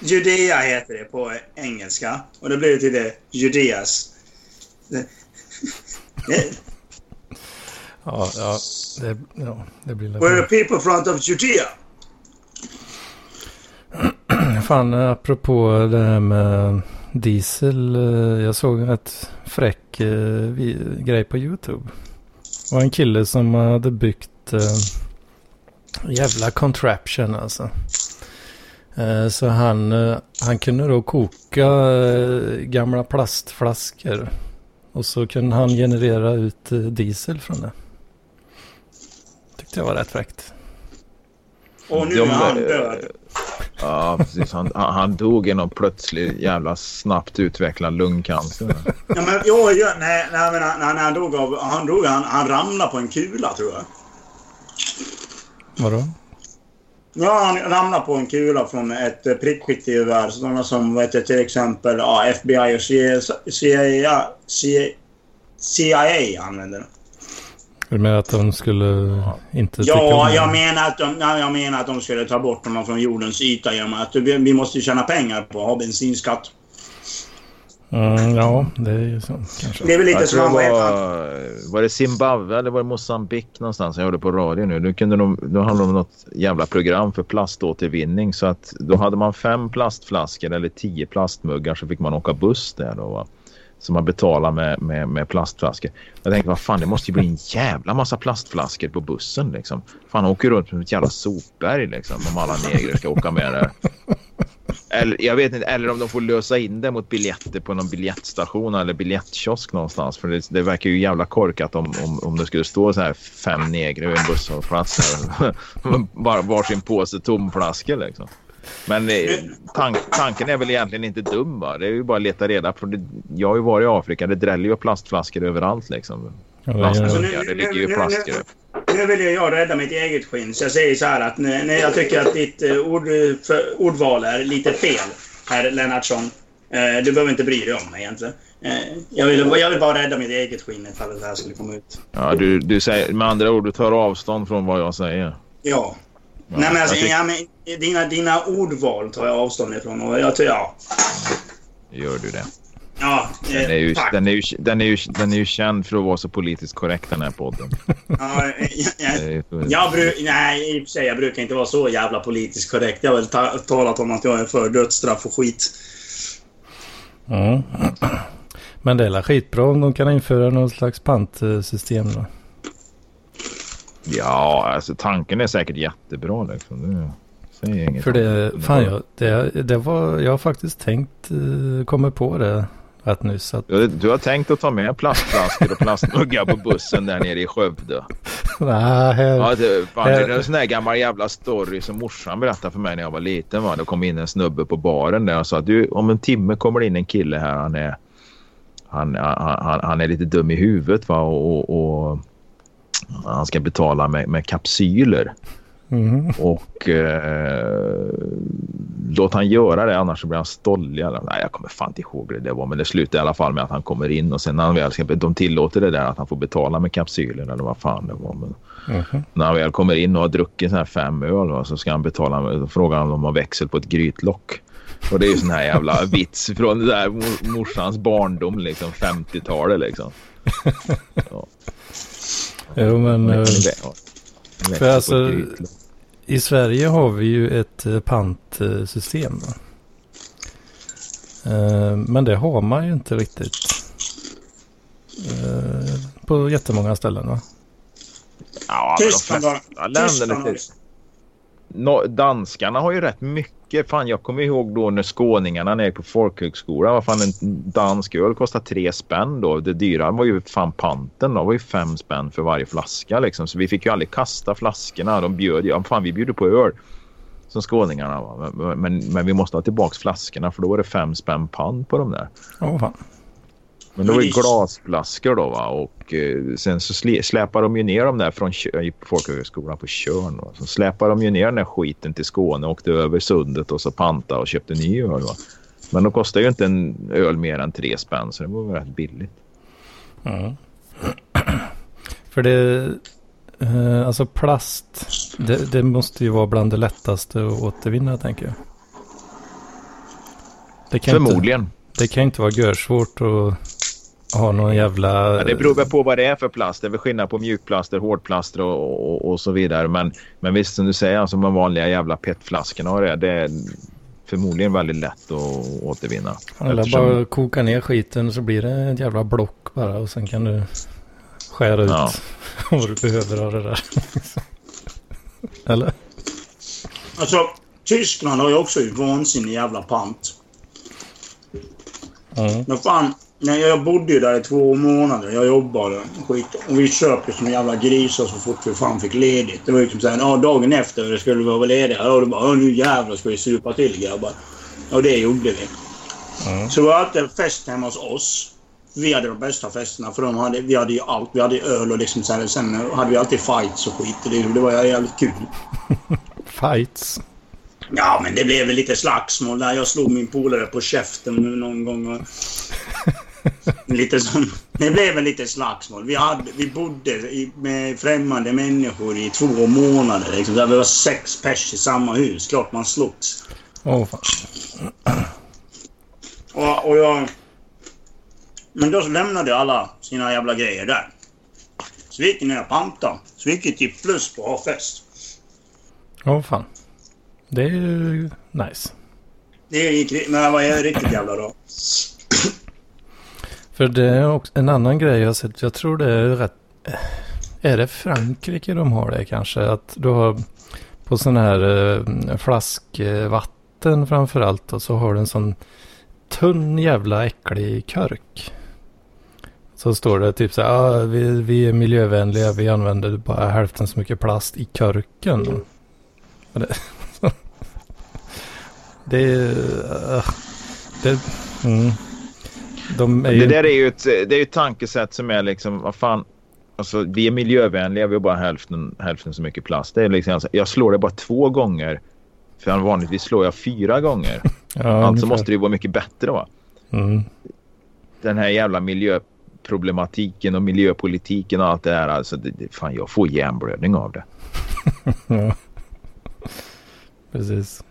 Speaker 1: Judea heter det på engelska och det blir till det Judeas. Det, det,
Speaker 2: Ja, ja, det, ja, det blir
Speaker 1: we're
Speaker 2: väl...
Speaker 1: the people front of Judea.
Speaker 2: Fan, apropå det här med diesel. eh, Jag såg ett fräck eh, grej på YouTube. Det var en kille som hade byggt eh, jävla contraption alltså. Eh, Så han, eh, han kunde då koka eh, gamla plastflaskor. Och så kunde han generera ut diesel från det. Tyckte jag var rätt fräckt.
Speaker 1: Och nu
Speaker 3: De,
Speaker 1: är han död.
Speaker 3: Ja, precis. Han, han dog i någon plötslig jävla snabbt utvecklad lungcancer.
Speaker 1: Ja, men, jo, ja, nej, nej, men när, när han dog av... Han, dog, han, han ramlade på en kula, tror jag.
Speaker 2: Vadå?
Speaker 1: Ja, han ramlade på en kula från ett eh, prickskyttegevär. Sådana som vet jag, till exempel ja, FBI och CIA, CIA, CIA, CIA använder.
Speaker 2: Du menar att de skulle inte tycka
Speaker 1: Ja,
Speaker 2: om
Speaker 1: jag menar, att de, ja, jag menar att de skulle ta bort honom från jordens yta genom att vi, måste tjäna pengar på att ha bensinskatt.
Speaker 2: Mm, ja, det är ju så kanske.
Speaker 1: Det är väl lite
Speaker 3: Jag
Speaker 1: som
Speaker 3: tror
Speaker 1: han var...
Speaker 3: var, var det Zimbabwe eller var det Mosambik någonstans jag hörde på radio nu. Då, kunde de, då handlade det om något jävla program för plaståtervinning. Så att då hade man fem plastflaskor eller tio plastmuggar så fick man åka buss där då va. Så man betalar med, med, med plastflaskor. Jag tänkte vad fan det måste ju bli en jävla massa plastflaskor på bussen liksom. Fan åker runt med ett jävla sopberg liksom om alla negrer ska åka med där. Eller, jag vet inte, eller om de får lösa in det mot biljetter på någon biljettstation eller biljettkiosk någonstans. För det, det verkar ju jävla korkat om, om, om det skulle stå så här fem negrer vid en busshållplats. Bara varsin påse tomflaskor liksom. Men eh, tank, tanken är väl egentligen inte dum va? Det är ju bara att leta reda på. Det, jag har ju varit i Afrika. Det dräller ju plastflaskor överallt liksom.
Speaker 2: Ja,
Speaker 3: Plastmuggar,
Speaker 2: ja.
Speaker 3: det ligger ju flaskor.
Speaker 1: Nu vill jag rädda mitt eget skinn. Så jag säger så här att när när jag tycker att ditt eh, ord, för, ordval är lite fel, herr Lennartsson. Eh, du behöver inte bry dig om mig egentligen. Eh, jag, vill, jag vill bara rädda mitt eget skinn ifall det här skulle komma ut.
Speaker 3: Ja, du, du säger, med andra ord, du tar avstånd från vad jag säger.
Speaker 1: Ja. Nej men alltså,
Speaker 3: jag tycker-
Speaker 1: ja, men, dina, dina ordval tar jag avstånd ifrån. Och jag tror, ja.
Speaker 3: Gör du det?
Speaker 1: Ja,
Speaker 3: Den är, ju,
Speaker 1: eh, tack.
Speaker 3: den, är ju, den, är ju, den är ju känd för att vara så politiskt korrekt den här podden.
Speaker 1: Ja, eh, ja,
Speaker 3: ju-
Speaker 1: Jag bru- nej, i och för sig, jag brukar inte vara så jävla politiskt korrekt. Jag har väl ta- talat om att jag är för dödsstraff och skit.
Speaker 2: Mm. Men det är väl skitbra om de kan införa någon slags pantsystem då.
Speaker 3: Ja, alltså tanken är säkert jättebra liksom. Det säger jag inget
Speaker 2: För det, fan jag, det, det var, jag har faktiskt tänkt, uh, kommer på det rätt nyss. Att,
Speaker 3: Du, du har tänkt att ta med plastflaskor och plastmuggar på bussen där nere i Skövde.
Speaker 2: nej, här,
Speaker 3: Ja, det, fan, det är en sån där gammal jävla story som morsan berättade för mig när jag var liten. Va? Det kom in en snubbe på baren där och sa att du, om en timme kommer det in en kille här. Han är, han, han, han, han är lite dum i huvudet va? Och, och, och han ska betala med, med kapsyler.
Speaker 2: Mhm.
Speaker 3: Och eh, låt han göra det annars blir han stollig. Nej, jag kommer fan inte ihåg det, det var. Men det slutar i alla fall med att han kommer in och sen när han väl ska, de tillåter det där att han får betala med kapsyler eller vad fan det var. Men,
Speaker 2: Mhm.
Speaker 3: när han väl kommer in och har druckit så här fem öl va, så ska han betala med, frågar han om de har växel på ett grytlock. Och det är ju sån här jävla vits från där mor- morsans barndom liksom 50-talet liksom.
Speaker 2: Jo men
Speaker 3: ett
Speaker 2: För alltså- i Sverige har vi ju ett eh, pantsystem. Eh, Men det har man ju inte riktigt. eh, På jättemånga ställen va?
Speaker 3: Ja, men de flesta. Nå, danskarna har ju rätt mycket. Fan, jag kommer ihåg då när skåningarna när jag gick på folkhögskola. Vad fan en dansk öl kostade tre spänn då. Det dyra var ju fan panten då. Det var ju fem spänn för varje flaska liksom. Så vi fick ju aldrig kasta flaskorna. De bjöd ju. Ja, fan, vi bjuder på öl. Som skåningarna var. Men, men, men vi måste ha tillbaks flaskorna för då var det fem spänn pant på de där.
Speaker 2: Åh fan.
Speaker 3: Men det var ju glasflaskor då va och eh, sen så släpar de ju ner dem där från folkhögskolan på Tjörn. Va? Så släpar de ju ner den där skiten till Skåne och åkte över sundet och så panta och köpte ny öl. Va? Men då kostar ju inte en öl mer än tre spänn så det var väl rätt billigt.
Speaker 2: Ja. För det, eh, alltså plast, det, det måste ju vara bland det lättaste att återvinna tänker jag. Kan Inte,
Speaker 3: Förmodligen.
Speaker 2: Det kan inte vara görsvårt att ha någon jävla...
Speaker 3: Ja, det beror väl på vad det är för plast. Det är väl skillnad på mjukplaster, hårdplaster och, och, och så vidare. Men, men visst som du säger, alltså de vanliga jävla petflaskorna och det, det är förmodligen väldigt lätt att återvinna.
Speaker 2: Eller
Speaker 3: Eftersom-
Speaker 2: bara koka ner skiten så blir det ett jävla block bara och sen kan du skära ut
Speaker 3: Ja.
Speaker 2: vad du behöver av det där. Eller?
Speaker 1: Alltså, Tyskland har ju också en vansinnig jävla pant.
Speaker 2: Ja.
Speaker 1: Men fan, nej, jag bodde ju där i två månader. Jag jobbade och skit. Och vi köpte som jävla grisar så fort vi fan fick ledigt. Det var ju liksom såhär, ja dagen efter skulle vi vara lediga. Ja, då bara, nu jävlar ska vi supa till grabbar. Och det gjorde vi.
Speaker 2: Ja.
Speaker 1: Så var alltid en fest hemma hos oss. Vi hade de bästa festerna för de hade, vi hade ju allt. Vi hade öl och liksom så här, sen hade vi alltid fights och skit. Det, det var jävligt kul.
Speaker 2: Fights.
Speaker 1: Ja, men det blev väl lite slagsmål där. Jag slog min polare på käften någon gång. Lite sån... Det blev väl lite slagsmål. Vi, hade, vi bodde i, med främmande människor i två månader. Liksom. Där vi var sex pers i samma hus. Klart man slogs.
Speaker 2: Åh fan.
Speaker 1: Och, och jag... Men då så lämnade alla sina jävla grejer där. Så vi gick ner och pantade. Så vi gick typ plus på att ha fest.
Speaker 2: Åh fan. Det är ju nice.
Speaker 1: Det gick, men det var riktigt jävla bra.
Speaker 2: För det är också en annan grej jag har sett. Jag tror det är rätt... Är det Frankrike de har det kanske? Att du har på sån här eh, flaskvatten framförallt. Och så har du en sån tunn jävla äcklig körk. Så står det typ så här. Ah, vi, vi är miljövänliga. Vi använder bara hälften så mycket plast i körken. Och Det, det är... Uh, det, mm. De är ju...
Speaker 3: Det där är ju ett, det är ett tankesätt som är liksom, vad fan. Alltså, vi är miljövänliga, vi har bara hälften, hälften så mycket plast. Det är liksom, alltså, jag slår det bara två gånger. För vanligtvis slår jag fyra gånger.
Speaker 2: Ja,
Speaker 3: alltså
Speaker 2: ungefär.
Speaker 3: måste det ju vara mycket bättre va?
Speaker 2: Mm.
Speaker 3: Den här jävla miljöproblematiken och miljöpolitiken och allt det där. Alltså, det, det, fan, jag får hjärnblödning av det.
Speaker 2: Ja. Precis.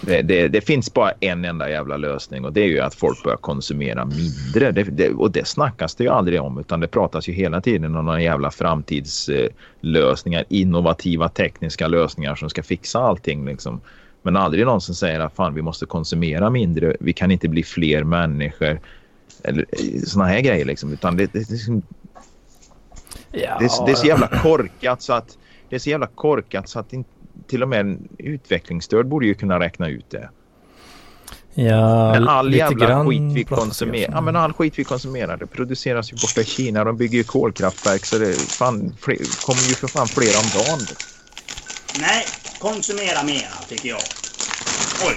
Speaker 3: Det, det. det finns bara en enda jävla lösning och det är ju att folk börjar konsumera mindre. Det, och det snackas det ju aldrig om utan det pratas ju hela tiden om några jävla framtidslösningar, innovativa tekniska lösningar som ska fixa allting liksom. Men aldrig någon som säger att fan vi måste konsumera mindre, vi kan inte bli fler människor. Eller såna här grejer liksom. Utan det, det, det, liksom- det, är- det är så jävla korkat så att det är så jävla korkat så att in, till och med en utvecklingsstörd borde ju kunna räkna ut det.
Speaker 2: ja
Speaker 3: Men all
Speaker 2: lite
Speaker 3: jävla
Speaker 2: grann
Speaker 3: skit vi konsumerar, ja, men all skit vi konsumerar det produceras ju borta i Kina. De bygger ju kolkraftverk så det fan, fler, kommer ju för fan flera om dagen.
Speaker 1: Nej, konsumera mera tycker jag. Oj.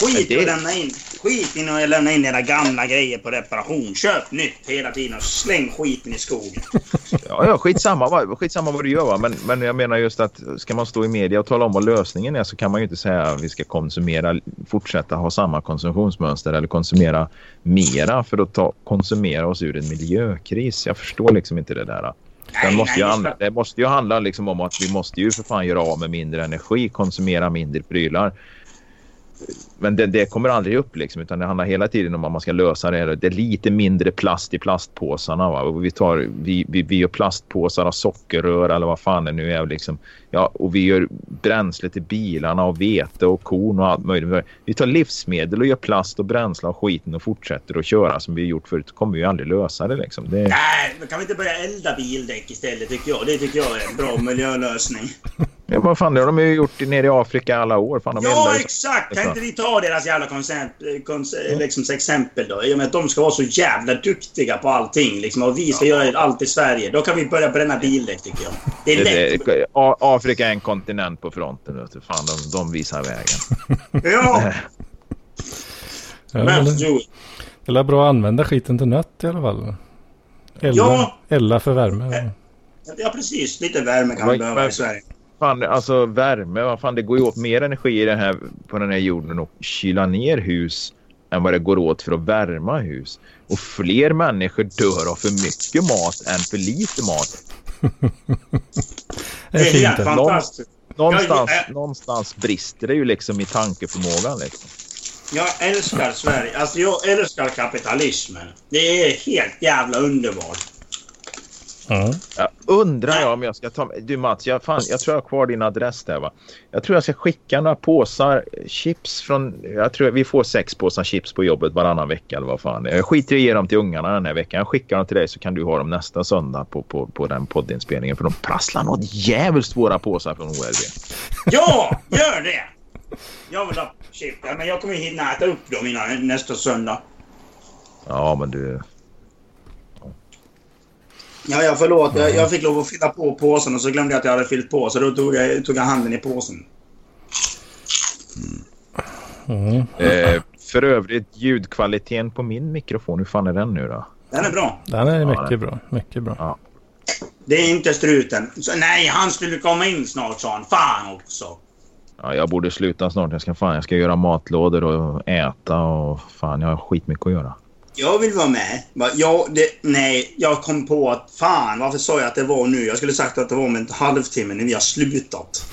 Speaker 1: Skit
Speaker 3: det-
Speaker 1: att lämna in. Skit i att lämna in era gamla grejer på reparation. Köp nytt hela tiden och släng skiten i skogen.
Speaker 3: Ja, ja skitsamma, vad- skitsamma vad du gör va? Men, men jag menar just att ska man stå i media och tala om vad lösningen är så kan man ju inte säga att vi ska konsumera, fortsätta ha samma konsumtionsmönster eller konsumera mera för att ta, konsumera oss ur en miljökris. Jag förstår liksom inte det där.
Speaker 1: Nej,
Speaker 3: Det måste, ju
Speaker 1: nej,
Speaker 3: handla, det måste ju handla liksom om att vi måste ju för fan göra av med mindre energi, konsumera mindre prylar. Men det, det kommer aldrig upp liksom, utan det handlar hela tiden om att man ska lösa det. Det är lite mindre plast i plastpåsarna. Va? Och vi, tar, vi, vi, vi gör plastpåsar av sockerrör eller vad fan det nu är. Liksom. Ja, och vi gör bränsle till bilarna och vete och korn och allt möjligt. Vi tar livsmedel och gör plast och bränsle av skiten och fortsätter att köra som vi har gjort förut. kommer vi aldrig lösa det. Liksom. det
Speaker 1: Nej, men kan vi inte börja elda bildäck istället tycker jag. Det tycker jag är en bra miljölösning.
Speaker 3: Ja, vad fan, det har de ju gjort nere i Afrika alla år. Fan, de
Speaker 1: Ja, exakt! Kan inte vi ta deras jävla koncept, kons, liksom, exempel då? I och med att de ska vara så jävla duktiga på allting. Liksom, och vi ska göra allt i Sverige. Då kan vi börja bränna bildäck tycker jag. Det är
Speaker 3: Det,
Speaker 1: lätt.
Speaker 3: det, Afrika är en kontinent på fronten. Vet du. Fan, de, de visar vägen.
Speaker 1: Ja,
Speaker 2: Ja,
Speaker 1: do it.
Speaker 2: eller bra att använda skiten till nött i alla fall. Elda,
Speaker 1: Ja.
Speaker 2: elda för värme.
Speaker 1: Ja, precis. Lite värme kan vi
Speaker 3: Men-
Speaker 1: behöva
Speaker 3: men-
Speaker 1: i Sverige.
Speaker 3: Fan, alltså värme, vad fan, det går ju åt mer energi i den här, på den här jorden och kyla ner hus än vad det går åt för att värma hus. Och fler människor dör av för mycket mat än för lite mat.
Speaker 2: Det är fint
Speaker 1: fantastiskt.
Speaker 3: Någonstans,
Speaker 1: Ja, ja.
Speaker 3: någonstans brister det ju liksom i tankeförmågan. Liksom.
Speaker 1: Jag älskar Sverige. Alltså, jag älskar kapitalismen. Det är helt jävla underbart.
Speaker 2: Ja.
Speaker 3: Jag undrar jag om jag ska ta... Du Mats, jag, fan, jag tror jag har kvar din adress där va? Jag tror jag ska skicka några påsar chips från... Jag tror vi får sex påsar chips på jobbet varannan vecka eller vad fan. Jag skiter i att ge dem till ungarna den här veckan. Jag skickar dem till dig så kan du ha dem nästa söndag på, på, på den poddinspelningen. För de prasslar något jävligt svåra påsar från OLV.
Speaker 1: Ja, gör det! Jag vill ha chip. Ja, men jag kommer hinna äta upp dem innan nästa söndag.
Speaker 3: Ja men du...
Speaker 1: Ja, jag förlåt. Jag, jag fick lov att fylla på påsen och så glömde jag att jag hade fyllt på. Så då tog jag, tog jag handen i påsen.
Speaker 2: Mm.
Speaker 3: Eh, för övrigt ljudkvaliteten på min mikrofon, hur fan är den nu då?
Speaker 1: Den är bra.
Speaker 2: Den är
Speaker 3: Ja,
Speaker 2: mycket
Speaker 3: det-
Speaker 2: bra. Mycket bra.
Speaker 3: Ja.
Speaker 1: Det är inte struten. Så, nej, han skulle komma in snart sa han. Fan också.
Speaker 3: Ja, jag borde sluta snart. Jag ska, fan, jag ska göra matlådor och äta och fan jag har skitmycket att göra.
Speaker 1: Jag vill vara med. Va, Ja, det, nej, jag kom på att fan, varför sa jag att det var nu? Jag skulle sagt att det var om en halvtimme när vi har slutat.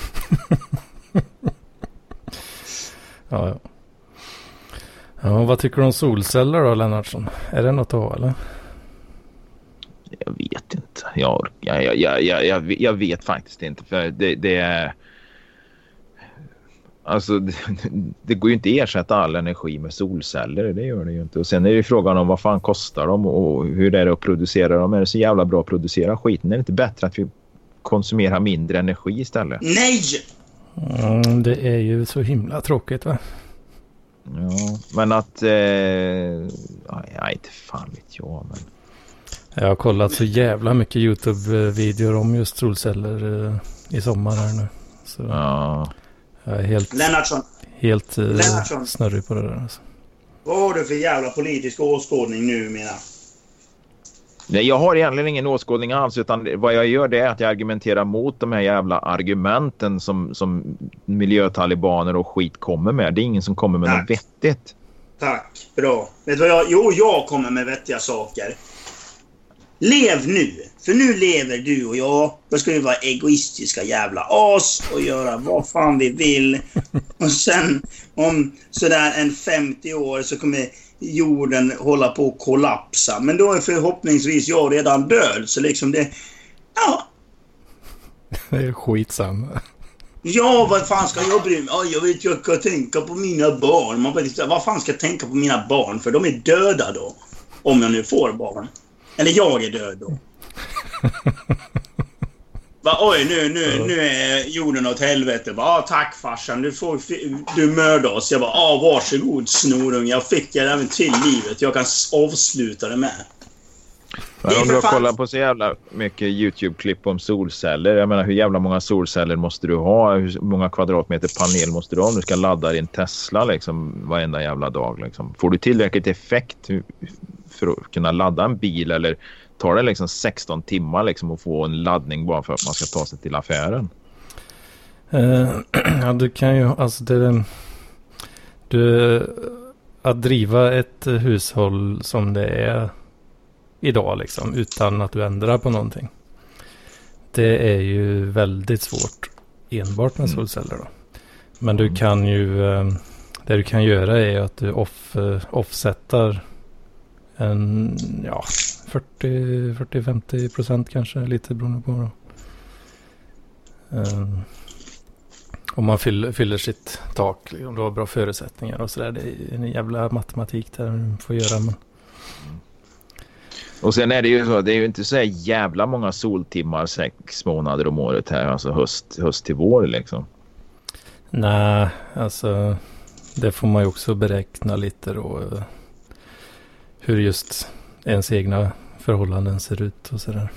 Speaker 2: Ja, ja. Ja, Ja, vad tycker du om solceller då Lennartsson? Är det något att ha eller?
Speaker 3: Jag vet inte. Jag, jag, jag, jag, jag, jag vet faktiskt inte. För det, det är... Alltså det, det, går ju inte att ersätta all energi med solceller. Det gör det ju inte. Och sen är det ju frågan om vad fan kostar de och hur är det att producera dem. Är det så jävla bra att producera skiten? Är det inte bättre att vi konsumerar mindre energi istället?
Speaker 1: Nej!
Speaker 2: Mm, det är ju så himla tråkigt va?
Speaker 3: Ja, men att... Eh, ja, inte fan vet jag. Men...
Speaker 2: Jag har kollat så jävla mycket YouTube-videor om just solceller eh, i sommar här nu. Så
Speaker 3: Ja.
Speaker 2: Jag är helt,
Speaker 1: Lennartsson,
Speaker 2: helt eh,
Speaker 1: Lennartsson.
Speaker 2: snurrig på det där. Alltså.
Speaker 1: vad har du för jävla politisk åskådning nu menar?
Speaker 3: Nej, jag har egentligen ingen åskådning alls utan vad jag gör det är att jag argumenterar mot de här jävla argumenten som, som miljötalibaner och skit kommer med. Det är ingen som kommer med
Speaker 1: Nej.
Speaker 3: något vettigt.
Speaker 1: Tack. Bra. Vet du vad jag... Jo, jag kommer med vettiga saker. Lev nu. För nu lever du och jag. Då ska vi vara egoistiska jävla as och göra vad fan vi vill. Och sen om sådär en 50 år så kommer jorden hålla på att kollapsa. Men då är förhoppningsvis jag redan död. Så liksom det... Ja,
Speaker 2: Det är skitsamma.
Speaker 1: Ja, vad fan ska jag bry mig ja, Jag vet, jag ska tänka på mina barn. Man bara, vad fan ska jag tänka på mina barn? För de är döda då. Om jag nu får barn. Eller jag är död då. Va, oj, nu, nu, nu är jorden åt helvete. Va, tack farsan, du, får, du mördar oss. Jag bara, ah, varsågod snorunge. Jag fick er även till livet. Jag kan avsluta det med.
Speaker 3: Men om du har kollat på så jävla mycket YouTube-klipp om solceller. Jag menar hur jävla många solceller måste du ha? Hur många kvadratmeter panel måste du ha om du ska ladda din Tesla liksom varenda jävla dag? Liksom? Får du tillräckligt effekt för att kunna ladda en bil eller tar det liksom 16 timmar liksom att få en laddning bara för att man ska ta sig till affären?
Speaker 2: Eh, ja, du kan ju, alltså det... Du, att driva ett hushåll som det är idag liksom, utan att du ändrar på någonting. Det är ju väldigt svårt enbart med
Speaker 3: Mm.
Speaker 2: solceller då. Men du kan ju, eh, det du kan göra är att du off, eh, offsetar en, ja, 40-50 procent kanske, lite beroende på då. Eh, om man fyller, fyller sitt tak, om du har bra förutsättningar och sådär. Det är en jävla matematik där du får göra. Men...
Speaker 3: Och sen är det ju så, det är ju inte så jävla många soltimmar sex månader om året här, alltså höst, höst till vår liksom.
Speaker 2: Nej, alltså det får man ju också beräkna lite då. Hur just ens egna förhållanden ser ut och sådär.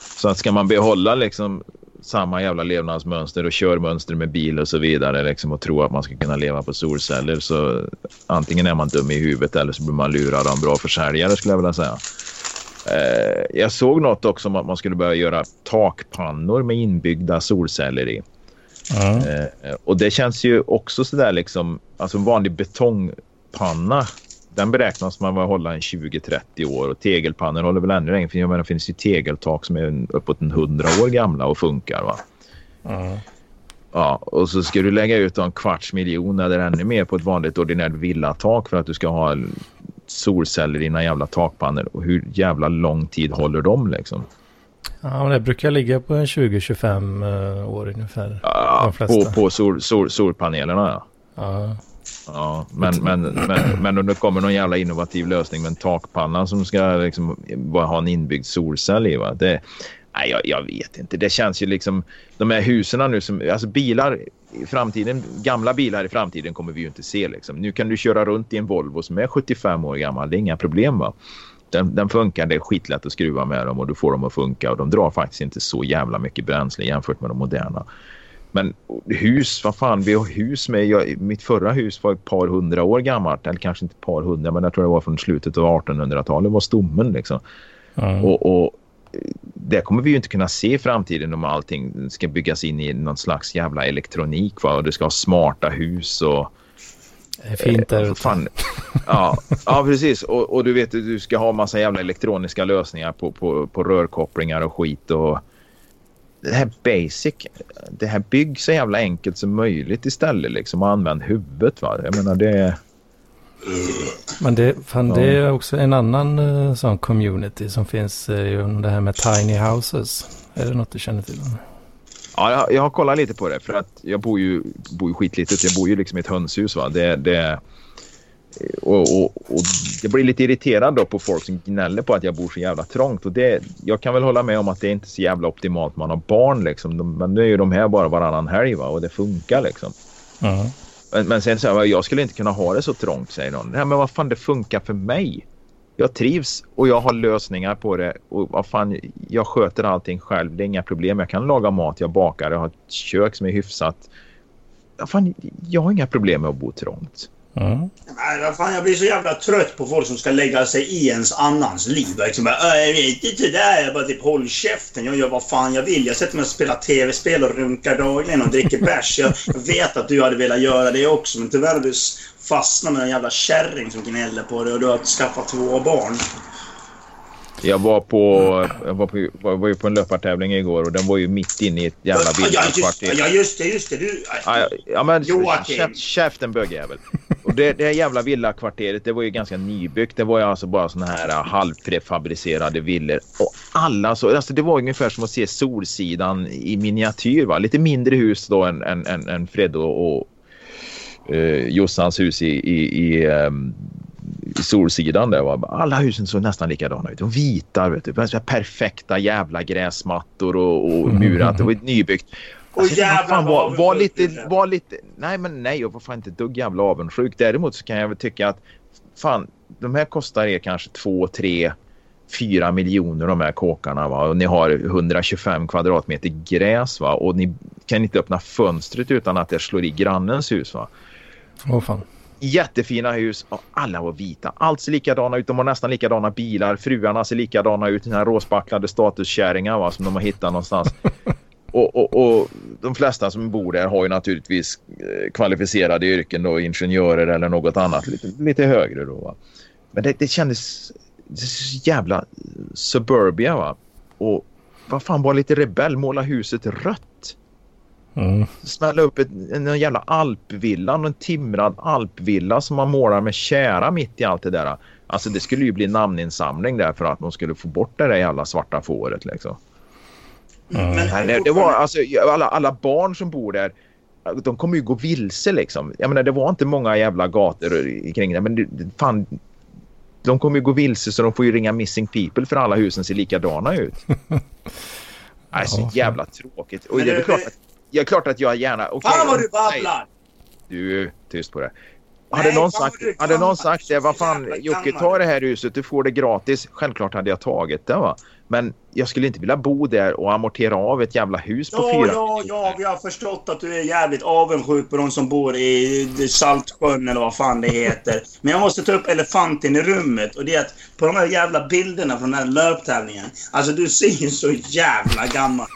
Speaker 3: Så att ska man behålla liksom samma jävla levnadsmönster och körmönster med bil och så vidare liksom, och tro att man ska kunna leva på solceller så antingen är man dum i huvudet eller så blir man lurad av en bra försäljare skulle jag vilja säga. Eh, jag såg något också om att man skulle börja göra takpannor med inbyggda solceller i.
Speaker 2: Ja.
Speaker 3: Eh, och det känns ju också sådär liksom, alltså en vanlig betongpanna den beräknas man vara hålla en 20-30 år och tegelpannor håller väl ännu längre. För jag menar, det finns ju tegeltak som är uppåt en 100 år gamla och funkar. Va?
Speaker 2: Ja.
Speaker 3: Ja, och så ska du lägga ut en kvarts miljon eller ännu mer på ett vanligt ordinärt villatak för att du ska ha solceller i dina jävla takpannor. Och hur jävla lång tid håller de liksom?
Speaker 2: ja, men det brukar ligga på en 20-25 eh, år ungefär.
Speaker 3: Ja, på på sol, sol, solpanelerna ja.
Speaker 2: Ja.
Speaker 3: Ja, men, men, men, men om det kommer någon jävla innovativ lösning med en takpanna som ska liksom bara ha en inbyggd solcell i. Va? Det, nej, jag, jag vet inte. Det känns ju liksom... De här husen nu som... Alltså bilar i framtiden, gamla bilar i framtiden kommer vi ju inte se. Liksom. Nu kan du köra runt i en Volvo som är 75 år gammal. Det är inga problem va. Den, den funkar, det är skitlätt att skruva med dem och du får dem att funka. Och de drar faktiskt inte så jävla mycket bränsle jämfört med de moderna. Men hus, vad fan, vi har hus med... Jag, mitt förra hus var ett par hundra år gammalt. Eller kanske inte ett par hundra, men jag tror det var från slutet av 1800-talet. var stommen liksom.
Speaker 2: Ja.
Speaker 3: Och, och det kommer vi ju inte kunna se i framtiden om allting ska byggas in i någon slags jävla elektronik. Va? Och du ska ha smarta hus och...
Speaker 2: Det är fint där
Speaker 3: Eh,
Speaker 2: ute.
Speaker 3: fan. Ja, ja, precis. Och, och du vet, du ska ha massa jävla elektroniska lösningar på, på, på rörkopplingar och skit. Och det här basic, det här bygg så jävla enkelt som möjligt istället. Liksom, och använd huvudet. Va? Jag menar, det,
Speaker 2: Men det, fan, det är också en annan uh, sån community som finns uh, det här med tiny houses. Är det något du känner till?
Speaker 3: Ja, jag, jag har kollat lite på det för att jag bor ju, bor ju skitlitet. Jag bor ju liksom i ett hönshus. Va? Det, det, och, och, och jag blir lite irriterad då på folk som gnäller på att jag bor så jävla trångt. Och det, jag kan väl hålla med om att det är inte så jävla optimalt man har barn. Liksom. De, men nu är ju de här bara varannan helg va? och det funkar liksom.
Speaker 2: Mm.
Speaker 3: Men, men sen säger jag, jag skulle inte kunna ha det så trångt säger någon. Nej men vad fan det funkar för mig. Jag trivs och jag har lösningar på det. Och vad fan, jag sköter allting själv. Det är inga problem. Jag kan laga mat, jag bakar, jag har ett kök som är hyfsat. Fan, jag har inga problem med att bo trångt.
Speaker 2: Mm.
Speaker 1: Nej, fan, jag blir så jävla trött på folk som ska lägga sig i ens annans liv. Liksom bara, jag vet inte det där. Jag bara typ håll käften. Jag gör vad fan jag vill. Jag sätter mig och spelar tv-spel och runkar dagligen och dricker bärs. Jag, vet att du hade velat göra det också. Men tyvärr har du fastnat med en jävla kärring som gnäller på dig och du har skaffat två barn.
Speaker 3: Jag var på, jag var på, var, var ju på en löpartävling igår och den var ju mitt inne i ett jävla
Speaker 1: villakvarter. Ja, just det, just det. Du,
Speaker 3: ja, ja, men
Speaker 1: Joakim.
Speaker 3: Käften bögjävel. Och det, det här jävla villakvarteret det var ju ganska nybyggt. Det var ju alltså bara såna här äh, halvprefabricerade villor. Och alla så, alltså det var ungefär som att se Solsidan i miniatyr va. Lite mindre hus då än, än, än, än Fred och, och eh, Jossans hus i, i, i um, i Solsidan där var alla husen såg nästan likadana ut. De vita, vet du, perfekta jävla gräsmattor och, och murat. Det var nybyggt nybyggt. Alltså, fan, var, var, lite, var lite... Nej, men nej, jag var fan inte dugg jävla avundsjuk. Däremot så kan jag väl tycka att fan, de här kostar er kanske två, tre, fyra miljoner de här kåkarna va? och ni har 125 kvadratmeter gräs va? och ni kan inte öppna fönstret utan att det slår i grannens hus va.
Speaker 2: Åh oh, fan
Speaker 3: jättefina hus och alla var vita. Allt ser likadana ut. De har nästan likadana bilar. Fruarna ser likadana ut. Den här råspacklade statuskärringar va, som de har hittat någonstans. och, och, och, de flesta som bor där har ju naturligtvis eh, kvalificerade yrken då, ingenjörer eller något annat lite, lite högre då. Va? Men det, det kändes det jävla suburbia va. Och vad fan var lite rebell, måla huset rött.
Speaker 2: Mm.
Speaker 3: Smälla upp ett, en jävla alpvilla, en timrad alpvilla som man målar med kära mitt i allt det där. Alltså det skulle ju bli namninsamling där för att de skulle få bort det där jävla svarta fåret liksom. Mm. Men, det, det, var alltså alla, alla barn som bor där de kommer ju gå vilse liksom. Jag menar det var inte många jävla gator kring det men det, fan de kommer ju gå vilse så de får ju ringa missing people för alla husen ser likadana ut. det är så jävla tråkigt. Och det är klart att ja, klart att jag gärna...
Speaker 1: Okay, Fan vad du babblar!
Speaker 3: Du, tyst på det. Hade Nej, någon sagt, hade någon sagt det, vad fan Jocke ta det här huset, du får det gratis. Självklart hade jag tagit det va. Men jag skulle inte vilja bo där och amortera av ett jävla hus på
Speaker 1: ja,
Speaker 3: fyra
Speaker 1: Ja, ja, vi har förstått att du är jävligt avundsjuk på de som bor i Saltsjön eller vad fan det heter. Men jag måste ta upp elefanten i rummet och det är att på de här jävla bilderna från den här löptävlingen. Alltså du ser ju så jävla gammal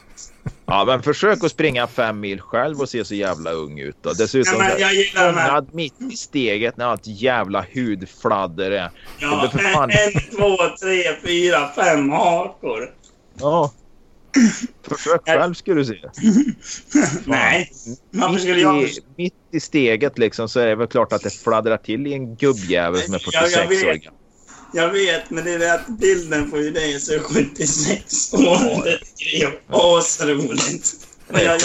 Speaker 3: Ja, men försök att springa fem mil själv och se så jävla ung ut då. Dessutom
Speaker 1: ja, jag gillar
Speaker 3: fångad mitt i steget när allt jävla hudfladder är.
Speaker 1: Ja, för fan... en, två, tre, fyra, fem hakor.
Speaker 3: Ja. Försök själv skulle du se.
Speaker 1: Nej, varför skulle jag...
Speaker 3: Mitt i steget liksom så är det väl klart att det fladdrar till i en gubbjävel som är 46 år gammal.
Speaker 1: Jag vet, men det är det att bilden på ju dig så 76 år. Det är asroligt. Jag, jag,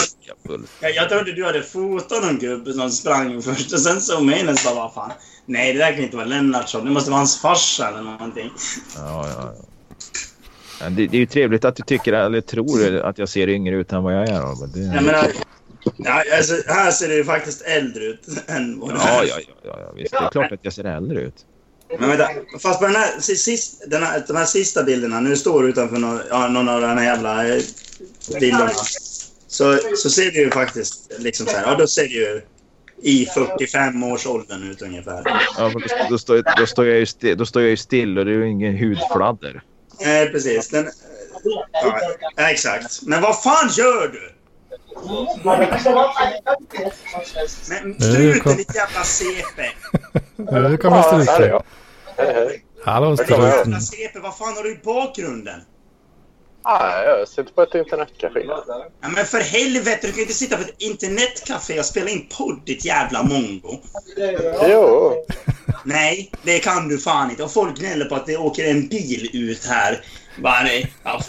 Speaker 1: jag, jag trodde du hade fotat någon gubbe som sprang först och sen såg in och bara, vad fan. Nej, det där kan inte vara Lennartsson. Det måste vara hans farsa eller någonting.
Speaker 3: Ja, ja, ja. Det, det, är ju trevligt att du tycker eller tror att jag ser yngre ut än vad jag är. Då. Det...
Speaker 1: Jag menar, ja, alltså, här ser du ju faktiskt äldre ut än vad du
Speaker 3: ja, ja, ja, ja, visst. Det är klart att jag ser äldre ut.
Speaker 1: Men vänta, fast på den här, sist, den här, de här sista bilderna, nu står du utanför någon, ja, någon av de här jävla eh, bilderna. Så, så ser du ju faktiskt liksom så här, ja då ser du ju i 45-årsåldern ut ungefär.
Speaker 3: Ja, men då, då, står, då, står jag ju still, då står jag ju still och det är ju ingen hudfladder.
Speaker 1: Nej, precis. Den, ja, exakt. Men vad fan gör du? Men struten ditt jävla CP!
Speaker 2: Nu kommer struten. Hallå struten.
Speaker 1: CP, vad fan har du i bakgrunden?
Speaker 4: Ah, jag sitter på ett internetcafé.
Speaker 1: Ja, men för helvete, du kan ju inte sitta på ett internetcafé och spela in podd, ditt jävla mongo.
Speaker 4: Jo.
Speaker 1: Nej, det kan du fan inte. Och folk gnäller på att det åker en bil ut här varje, ja,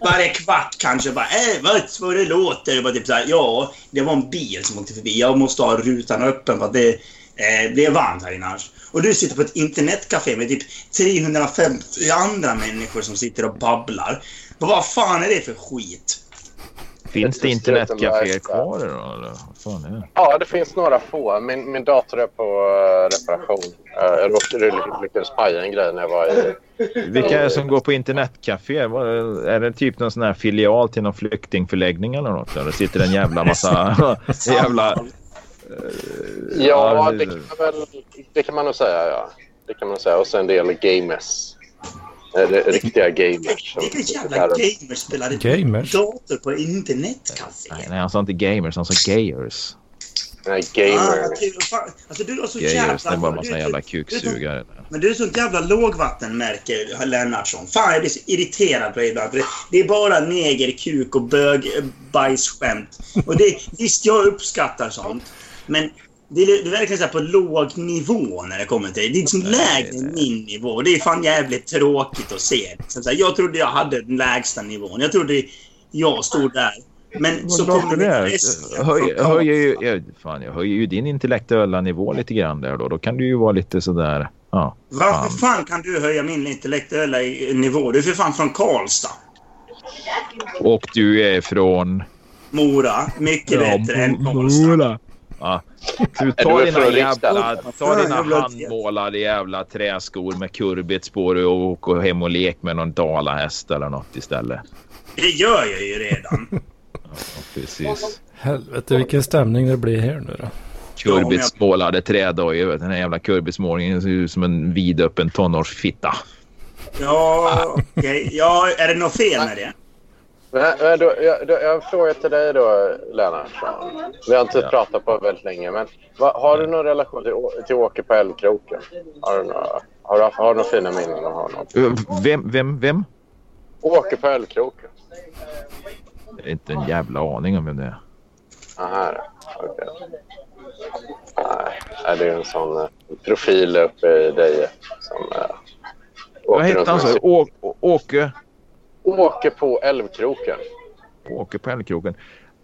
Speaker 1: varje kvart kanske. Bara, äh, vad, vad det låter. Det bara typ så här, ja, det var en bil som åkte förbi. Jag måste ha rutan öppen för att det eh, blir varmt här inne annars. Och du sitter på ett internetcafé med typ 350 andra människor som sitter och babblar. Och vad fan är det för skit?
Speaker 3: Finns det internetcaféer kvar då? Eller? Vad fan är det?
Speaker 4: Ja, det finns några få. Min, min dator är på eh, reparation. Eh, Jag råkade lyckades paja en grej när jag var i...
Speaker 3: Vilka är det som går på internetcafé? Vad är det- Är det typ någon sån här filial till någon flyktingförläggning eller något? Där det sitter en jävla massa... jävla...
Speaker 4: Ja,
Speaker 3: det-
Speaker 4: det kan, man väl, det kan man nog säga. Ja. Det kan man säga. Och sen en del gamers. Det- Riktiga gamers. som
Speaker 1: Vilka jävla gamers spelar
Speaker 2: Gamers?
Speaker 1: dator på internetcafé?
Speaker 3: Nej, nej, han sa inte gamers, han sa gayers.
Speaker 4: Nej,
Speaker 1: Ah,
Speaker 4: gamer.
Speaker 1: okej, vad fan. Alltså du har så
Speaker 3: Gayers, det är bara en
Speaker 1: du
Speaker 3: massa
Speaker 1: är
Speaker 3: jävla
Speaker 1: så- du är så-
Speaker 3: kuksugare.
Speaker 1: Men du är sånt jävla lågvattenmärke, Lennartsson. Fan, jag blir så irriterad på dig ibland. Det, det är bara neger, kuk och bög, bajsskämt. Och det, visst, jag uppskattar sånt. Men det är, det är verkligen så på låg nivå när det kommer till det. Det är liksom lägre än min nivå. Det är fan jävligt tråkigt att se. Liksom så här, jag trodde jag hade den lägsta nivån. Jag trodde jag stod där. Men så kommer
Speaker 3: det
Speaker 1: resten.
Speaker 3: Höj, höjer ju, jag, fan, jag höjer ju din intellektuella nivå lite grann där då. Då kan du ju vara lite sådär... Ja,
Speaker 1: Varför
Speaker 3: fan.
Speaker 1: fan kan du höja min intellektuella nivå? Du är för fan från Karlstad.
Speaker 3: Och du är från...
Speaker 1: Mora. Mycket bättre än Karlstad.
Speaker 3: Ja. Du
Speaker 4: du
Speaker 3: dina jävla, ta dina handmålade jävla träskor med kurbits på dig och åka hem och lek med någon dalahäst eller något istället.
Speaker 1: Det gör jag ju redan.
Speaker 3: Ja, precis.
Speaker 2: Helvete vilken stämning det blir här nu då.
Speaker 3: Kurbitsmålade trädojor. Den här jävla kurbitsmålningen ser ut som en vidöppen tonårsfitta.
Speaker 1: Ja, okej. Ja, är det något fel med det?
Speaker 4: Men, men då, jag, då, jag har en fråga till dig då, Lennartsson. Vi har inte
Speaker 3: Ja.
Speaker 4: pratat på väldigt länge, men vad, har du någon relation till, till Åke på Älvkroken? Har du några, har du, har du några fina minnen av honom?
Speaker 3: Vem, vem, vem?
Speaker 4: Åke på Älvkroken?
Speaker 3: Det är inte en jävla aning om vem det är.
Speaker 4: Aha, okej. Nej, det är en sån eh, profil uppe i Deje. Som, eh,
Speaker 3: Vad hette han Åke?
Speaker 4: Åke på Älvkroken.
Speaker 3: Åke på Älvkroken.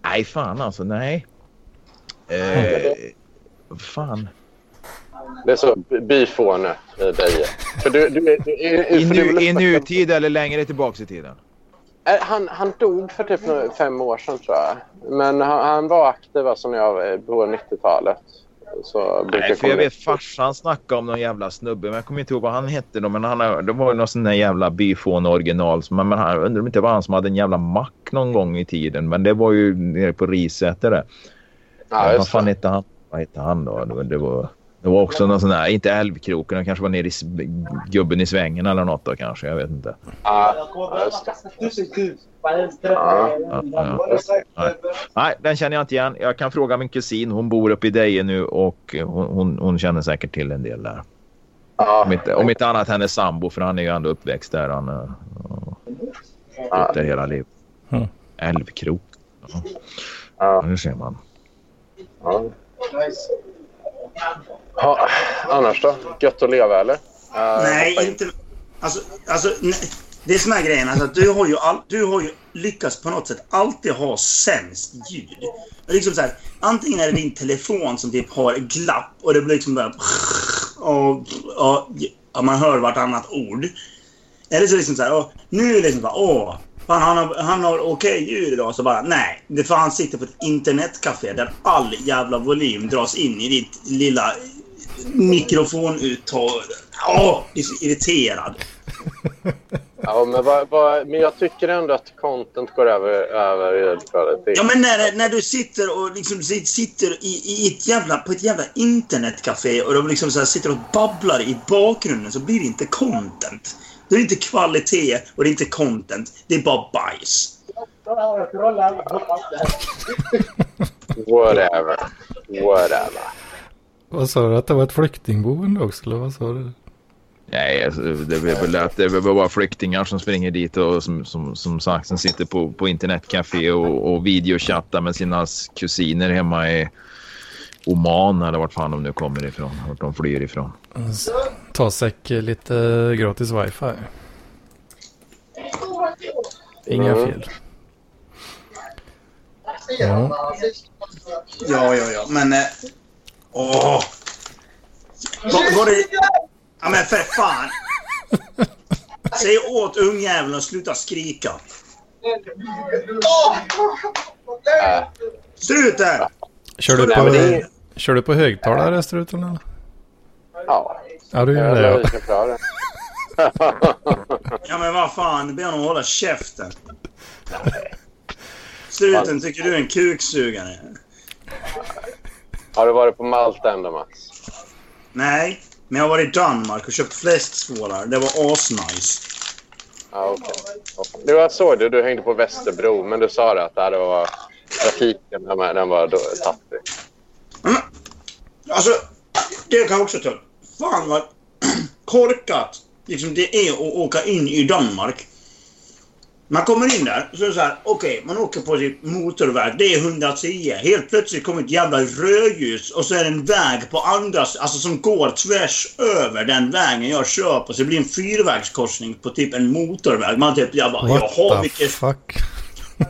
Speaker 3: Nej, fan alltså. Nej. Eh, fan.
Speaker 4: Det är så byfåne i Deje. För du, du, du,
Speaker 3: I,
Speaker 4: du
Speaker 3: nu, I nutid eller längre tillbaks i tiden?
Speaker 4: Eh, Han, han dog för typ fem år sedan tror jag. Men han, han var aktiv alltså när jag var på 90-talet. Så
Speaker 3: Nej, för jag vet farsan snackade om någon jävla snubbe. Men jag kommer inte ihåg vad han hette då. Men han, det var ju någon sån där jävla byfån original. Men, men han undrar om inte var han som hade en jävla mack någon gång i tiden. Men det var ju nere på Risäter det.
Speaker 4: Ja,
Speaker 3: vad fan hette han? Vad hette han då? Det var, det var, också någon sån där, inte Älvkroken, det kanske var nere i gubben i svängen eller något då kanske. Jag vet inte.
Speaker 4: Ja, just det. Ja.
Speaker 3: Ja, ja. Nej. Den känner jag inte igen. Jag kan fråga min kusin. Hon bor uppe i Deje nu och hon, hon, hon känner säkert till en del där. Om inte, om inte annat hennes sambo, för han är ju ändå uppväxt där. Han har
Speaker 4: Ja.
Speaker 3: bott där hela livet.
Speaker 2: Mm.
Speaker 3: Älvkrok. Ja,
Speaker 4: Ja.
Speaker 3: det ser man.
Speaker 4: Ja. Ja, annars då? Gött att leva eller? Eh,
Speaker 1: Nej, inte... Alltså, alltså nej. det som är grejen alltså, att du har, ju all, du har ju lyckats på något sätt alltid ha sämst ljud. Liksom så här, antingen är det din telefon som typ har glapp och det blir liksom bara... Och, och, och man hör vartannat ord. Eller så liksom så här, åh, nu är det liksom bara åh, fan, han har, han har okej ljud idag. Så bara nej, det är för han sitter på ett internetcafé där all jävla volym dras in i ditt lilla mikrofonuttag. Åh, är så irriterad.
Speaker 4: Ja, men, vad, vad, men jag tycker ändå att content går över, över ljudkvalitet.
Speaker 1: Ja, men när, när du sitter och liksom sit- sitter i, i ett jävla, på ett jävla internetcafé och de liksom så sitter och babblar i bakgrunden så blir det inte content. Det är inte kvalitet och det är inte content. Det är bara bajs.
Speaker 4: Whatever. Whatever.
Speaker 2: Vad sa du att det var ett flyktingboende också eller vad sa du?
Speaker 3: Nej, alltså, det är väl att det är bara flyktingar som springer dit och som, som, som sagt som sitter på, på internetcafé och, och videochattar med sina kusiner hemma i, Oman eller vart fan de nu kommer ifrån. Vart de flyr ifrån.
Speaker 2: Ta säkert lite gratis wifi. Inga
Speaker 4: Mm.
Speaker 2: fel. Ja.
Speaker 1: Ja, ja, ja. Men... eh, Åh! Var, var det... Ja, men för fan! Säg åt ungjäveln att sluta skrika. Struten!
Speaker 2: Kör, du på,
Speaker 4: men det är-
Speaker 2: kör du på högtalare struten eller?
Speaker 4: ja,
Speaker 2: Ja, du gör det ja.
Speaker 4: det.
Speaker 1: Ja, men vad fan. Be honom hålla käften. Struten, tycker du är en kuksugare?
Speaker 4: Har du varit på Malta ändå, Mats?
Speaker 1: Nej, men jag har varit i Danmark och köpt fläskskålar. Det var asnice.
Speaker 4: Ja, okej. Du, jag såg det. Du hängde på Västerbro, men du sa det att där var trafiken den var, den
Speaker 1: Mm. Alltså, det kan jag också ta upp. Fan vad korkat liksom det är att åka in i Danmark. Man kommer in där, så är det så här, okej, man åker på sin motorväg, det är 110. Helt plötsligt kommer ett jävla rödljus och så är det en väg på andra, alltså som går tvärs över den vägen jag kör på. Så det blir en fyrvägskorsning på typ en motorväg. Man typ, jag bara,
Speaker 2: What
Speaker 1: jaha, vilket
Speaker 2: fuck?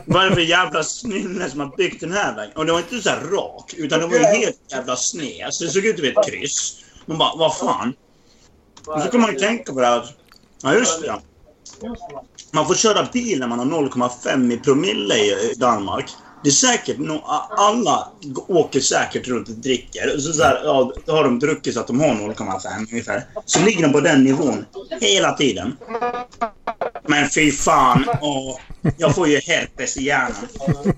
Speaker 1: Vad är det för jävla snille som har byggt den här vägen? Och det var inte så här rak, utan det var ju helt jävla sned. Så det såg ut som ett kryss. Man bara, vad fan? Och så kan man ju tänka på det här att, ja just det. Man får köra bil när man har 0,5 i promille i Danmark. Det är säkert, alla åker säkert runt och dricker. Så, så här, ja, då har de druckit så att de har 0,5 ungefär. Så ligger de på den nivån hela tiden. Men fy fan, åh, jag får ju herpes i hjärnan.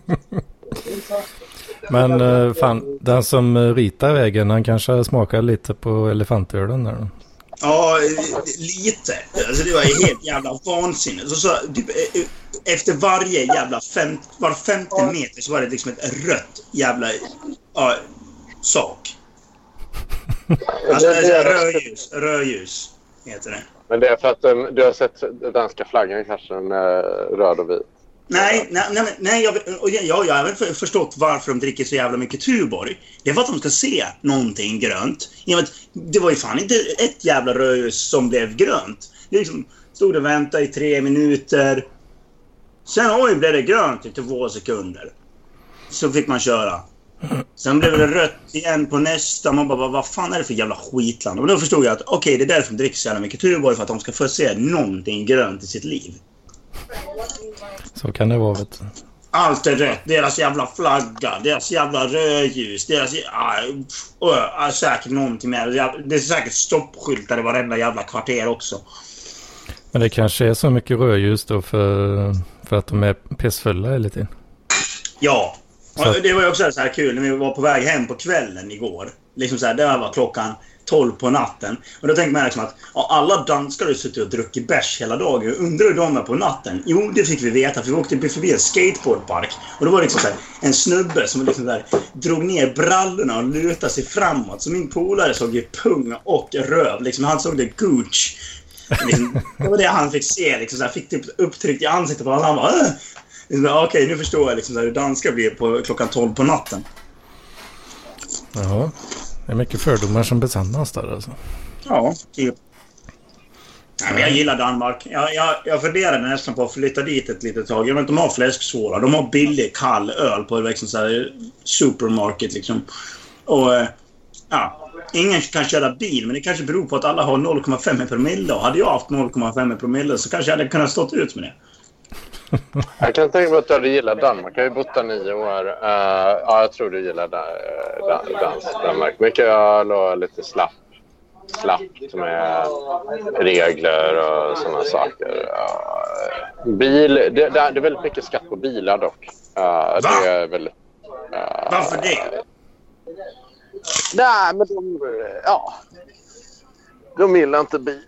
Speaker 2: Men eh, fan, den som eh, ritar vägen, han kanske smakar lite på elefantölen där då.
Speaker 1: Ja, lite. Alltså det var ju helt jävla vansinnigt. Så, så, typ, eh, efter varje jävla fem, var femte meter så var det liksom ett rött jävla ja, sak. Alltså rödljus. Rödljus heter det.
Speaker 4: Men det är för att um, du har sett danska flaggan kanske, den är röd och vit.
Speaker 1: Nej, nej, nej, nej jag, jag, jag, har väl för- förstått varför de dricker så jävla mycket Tuborg. Det är för att de ska se någonting grönt. Det var ju fan inte ett jävla rödljus som blev grönt. Det liksom stod och väntade i tre minuter. Sen oj, blev det grönt i två sekunder. Så fick man köra. Sen blev det rött igen på nästa. Man bara, vad fan är det för jävla skitland? Och då förstod jag att okej, det är därför de dricker så jävla mycket Tuborg. För att de ska få se någonting grönt i sitt liv.
Speaker 2: Så kan det vara vet du.
Speaker 1: Allt är rätt. Deras jävla flagga, deras jävla rödljus, deras... Ja, ja, säkert någonting mer. Det är säkert stoppskyltar i varenda jävla kvarter också.
Speaker 2: Men det kanske är så mycket rödljus då för, för att de är pissfulla hela tiden.
Speaker 1: Ja.
Speaker 2: Så-
Speaker 1: det var ju också så här kul när vi var på väg hem på kvällen igår. Liksom så här, det var klockan 12 på natten. Och då tänkte man liksom att ja, alla danskar har suttit och druckit bärs hela dagen. Undrar hur de är på natten? Jo, det fick vi veta. För vi åkte förbi en skateboardpark. Och då var det liksom så här, en snubbe som liksom där, drog ner brallorna och lutade sig framåt. Så min polare såg ju pung och röv. Liksom, han såg det gooch. Liksom, det var det han fick se. Liksom, så här, fick typ upptryckt i ansiktet på honom. Han bara äh, Okej, nu förstår jag liksom, hur danskar blir på klockan 12 på natten.
Speaker 2: Jaha. Det är mycket fördomar som besannas där alltså.
Speaker 1: Ja, typ. Nej, men jag gillar Danmark. Jag, jag, jag funderade nästan på att flytta dit ett litet tag. Jag vet, de har fläsksvålar. De har billig kall öl på liksom så här supermarket. Liksom. Och, eh, ja, ingen kan köra bil, men det kanske beror på att alla har 0,5 i promille. Och hade jag haft 0,5 i promille så kanske jag hade kunnat stått ut med det.
Speaker 4: Jag kan tänka mig att du hade gillat Danmark. Jag har ju bott där nio år. Uh, ja, jag tror du gillar da, da, dans, Danmark. Mycket öl och lite slapp. Slappt med regler och sådana saker. Uh, bil, det, det är det är väldigt mycket skatt på bilar dock. Uh, det är väldigt... Uh,
Speaker 1: Varför det?
Speaker 4: Nej, men de... Ja. De gillar inte bi,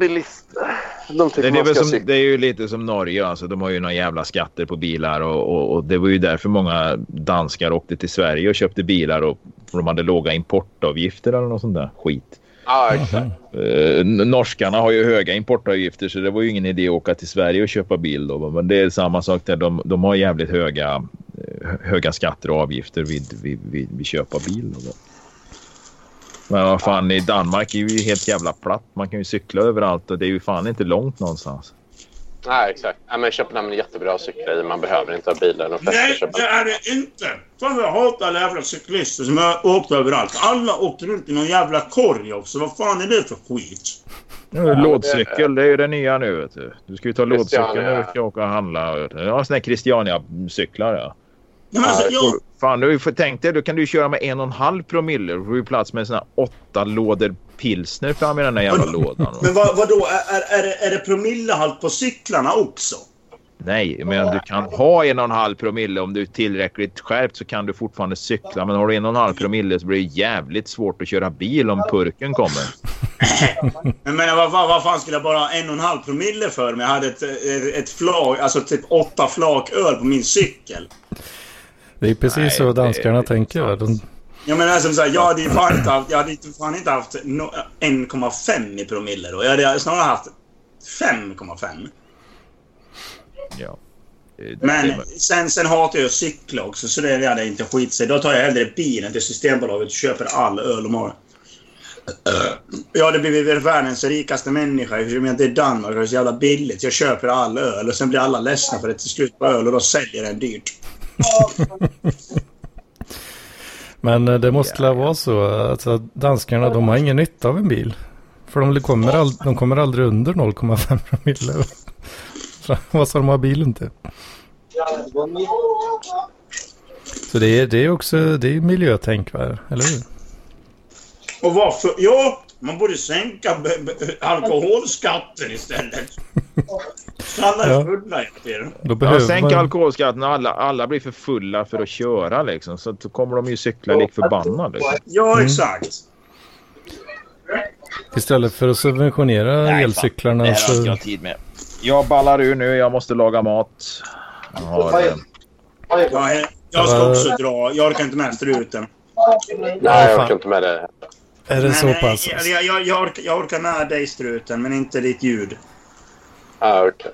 Speaker 4: bilister. De tycker
Speaker 3: Det, är
Speaker 4: man ska
Speaker 3: som, det är ju lite som Norge. Alltså, de har ju några jävla skatter på bilar. Och, och, och Det var ju därför många danskar åkte till Sverige och köpte bilar. Och, för de hade låga importavgifter eller något sånt där skit.
Speaker 4: Ja, exakt.
Speaker 3: Eh, norskarna har ju höga importavgifter så det var ju ingen idé att åka till Sverige och köpa bil. Då. Men det är samma sak där. De, de har jävligt höga, eh, höga skatter och avgifter vid, vid, vid, vid köp av bil. Då. Men vad fan, i Danmark är ju helt jävla platt. Man kan ju cykla överallt och det är ju fan inte långt någonstans.
Speaker 4: Nej, exakt. Ja, men Köpenhamn är jättebra att cykla i. Man behöver inte ha bilen. Flesta
Speaker 1: Nej, det är det inte. Fan vad jag hatar alla jävla cyklister som har åkt överallt. Alla åkte runt i någon jävla korg också. Vad fan är det för skit?
Speaker 3: Ja, lådcykel, det är ju det nya nu. Vet du. du ska ju ta
Speaker 4: Christiania.
Speaker 3: när du ska åka och handla. Ja, såna här Christiania-cyklar ja.
Speaker 1: Ja, men alltså,
Speaker 4: Ja,
Speaker 1: jag,
Speaker 3: Fan, du får tänk dig, då kan du köra med en och en halv promille. Du får ju plats med såna åtta lådor pilsner fram i den där jävla lådan.
Speaker 1: men vad, vadå? Är, är, är, det, promillehalt på cyklarna också?
Speaker 3: Nej, men du kan ha en och en halv promille om du är tillräckligt skärpt så kan du fortfarande cykla. Men har du en och en halv promille så blir det jävligt svårt att köra bil om purken kommer.
Speaker 1: Jag menar, vad, vad, vad fan skulle jag bara ha en och en halv promille för om jag hade ett, ett, ett flak, alltså typ åtta flak öl på min cykel?
Speaker 2: Det är precis
Speaker 3: Nej,
Speaker 2: så
Speaker 3: det-
Speaker 2: danskarna tänker. va? De,
Speaker 1: Jag menar som sagt, jag hade ju fan inte haft, jag hade inte, fan inte haft no, 1,5 i promille då. Jag hade snarare haft 5,5.
Speaker 3: Ja. Det-
Speaker 1: Men
Speaker 3: det-
Speaker 1: sen, sen hatar jag att cykla också, så det hade jag inte skit sig. Då tar jag hellre bilen till Systembolaget och köper all öl de har. Jag hade blivit världens rikaste människa eftersom jag inte är i Danmark och det är så jävla billigt. Jag köper all öl och sen blir alla ledsna för att det är slut på öl och då säljer den dyrt.
Speaker 2: men eh, det måste väl vara så att att danskarna de har ingen nytta av en bil. För de kommer, all, de kommer aldrig under 0,5 promille. Vad ska de ha bilen till? Så det är, det är också det är miljötänk, va? eller hur?
Speaker 1: Och varför? Ja, man borde sänka b- b- alkoholskatten istället. Så alla är
Speaker 2: Ja.
Speaker 1: fulla hela tiden.
Speaker 3: Sänk
Speaker 2: man,
Speaker 3: alkoholskatten och alla, alla blir för fulla för att köra liksom. Så att då kommer de ju cykla lik förbannade. Liksom.
Speaker 1: Ja, exakt.
Speaker 2: istället för att subventionera elcyklarna så...
Speaker 3: tid med. Jag ballar ur nu. Jag måste laga mat. Jag har, eh,
Speaker 1: Ja, jag ska också dra. Jag orkar inte med struten.
Speaker 4: Nej, jag orkar inte med det.
Speaker 2: Är det så
Speaker 1: Nej,
Speaker 2: pass?
Speaker 1: Jag, jag, jag, jag, orkar, jag orkar med dig struten, men inte ditt ljud.
Speaker 4: Ah, okej.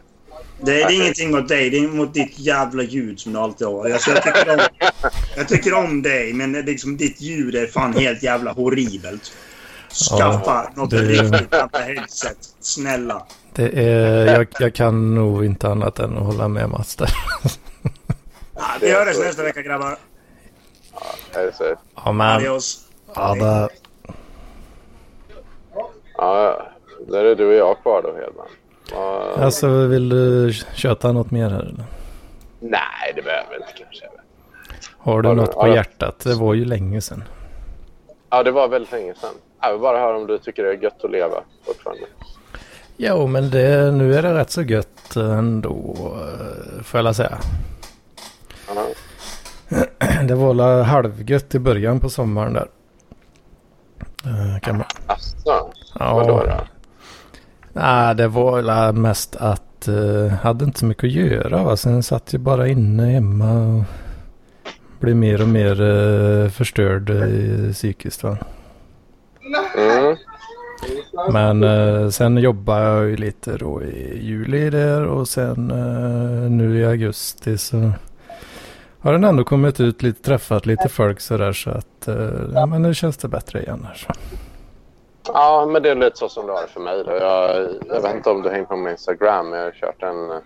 Speaker 1: Det, det är
Speaker 4: Okej.
Speaker 1: ingenting mot dig, det är mot ditt jävla ljud som du alltid har. Jag, så jag, tycker, om, jag tycker om dig, men det är liksom, ditt ljud är fan helt jävla horribelt. Skaffa något
Speaker 2: det-
Speaker 1: riktigt jävla headset. Snälla.
Speaker 2: Det är, jag, jag kan nog inte annat än att hålla med Mats där.
Speaker 1: Vi hörs nästa vecka grabbar.
Speaker 4: Är det så?
Speaker 2: Ja, men...
Speaker 1: Adios.
Speaker 2: Ja,
Speaker 4: då är du och jag kvar då, Hedman. Ja,
Speaker 2: alltså, vill du köta något mer här eller?
Speaker 4: Nej, det behöver jag inte kanske.
Speaker 2: Har du
Speaker 4: Ja,
Speaker 2: något på
Speaker 4: ja.
Speaker 2: hjärtat? Det var ju länge sedan.
Speaker 4: Ja, det var väldigt länge sedan. Jag vill bara höra om du tycker det är gött att leva fortfarande.
Speaker 2: Jo, men det, nu är det rätt så gött ändå, får jag säga.
Speaker 4: Ja.
Speaker 2: Det var halvgött i början på sommaren där. Eh, Kan man...
Speaker 4: Asså, vadå
Speaker 2: Ja,
Speaker 4: då?
Speaker 2: nej, det var mest att uh, hade inte så mycket att göra. Va? Sen satt jag bara inne hemma och blev mer och mer eh, förstörd uh, psykiskt. Va?
Speaker 4: Mm.
Speaker 2: Men eh, sen jobbade jag ju lite då i juli där och sen nu i augusti så har den ändå kommit ut lite, träffat lite folk sådär så att ja, men nu känns det bättre igen här. Så.
Speaker 4: Ja, men det är lite så som det var för mig. Då. Jag, jag vet inte om du hänger på min Instagram, men jag har kört en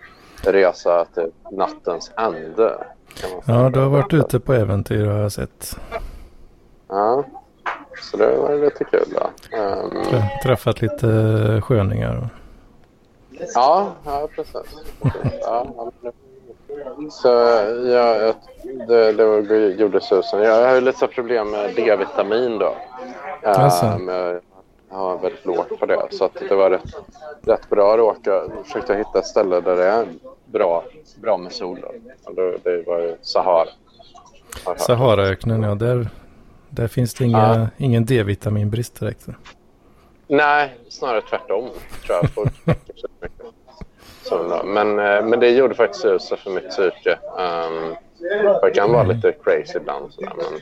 Speaker 4: resa till nattens ände.
Speaker 2: Ja, du har varit ute på äventyr har jag sett.
Speaker 4: Ja, så det var lite kul. Då.
Speaker 2: Trä- Träffat lite sköningar.
Speaker 4: ja, ja, precis. Ja, så ja, jag, det, det var- gjorde susen. Jag har ju lite problem med D-vitamin då.
Speaker 2: Jaså?
Speaker 4: jag har väldigt lågt på det. Så att det var rätt, rätt bra att åka. Jag försökte hitta ett ställe där det är bra, bra med sol. Och det, det var ju Sahara. Jag.
Speaker 2: Saharaöknen, ja där, där finns det inga,
Speaker 4: Ja.
Speaker 2: ingen D-vitaminbrist direkt.
Speaker 4: Nej, snarare tvärtom tror jag. Folk men, eh, men det gjorde faktiskt suset för mitt psyke. Um, jag kan vara lite crazy ibland. Sådär, men,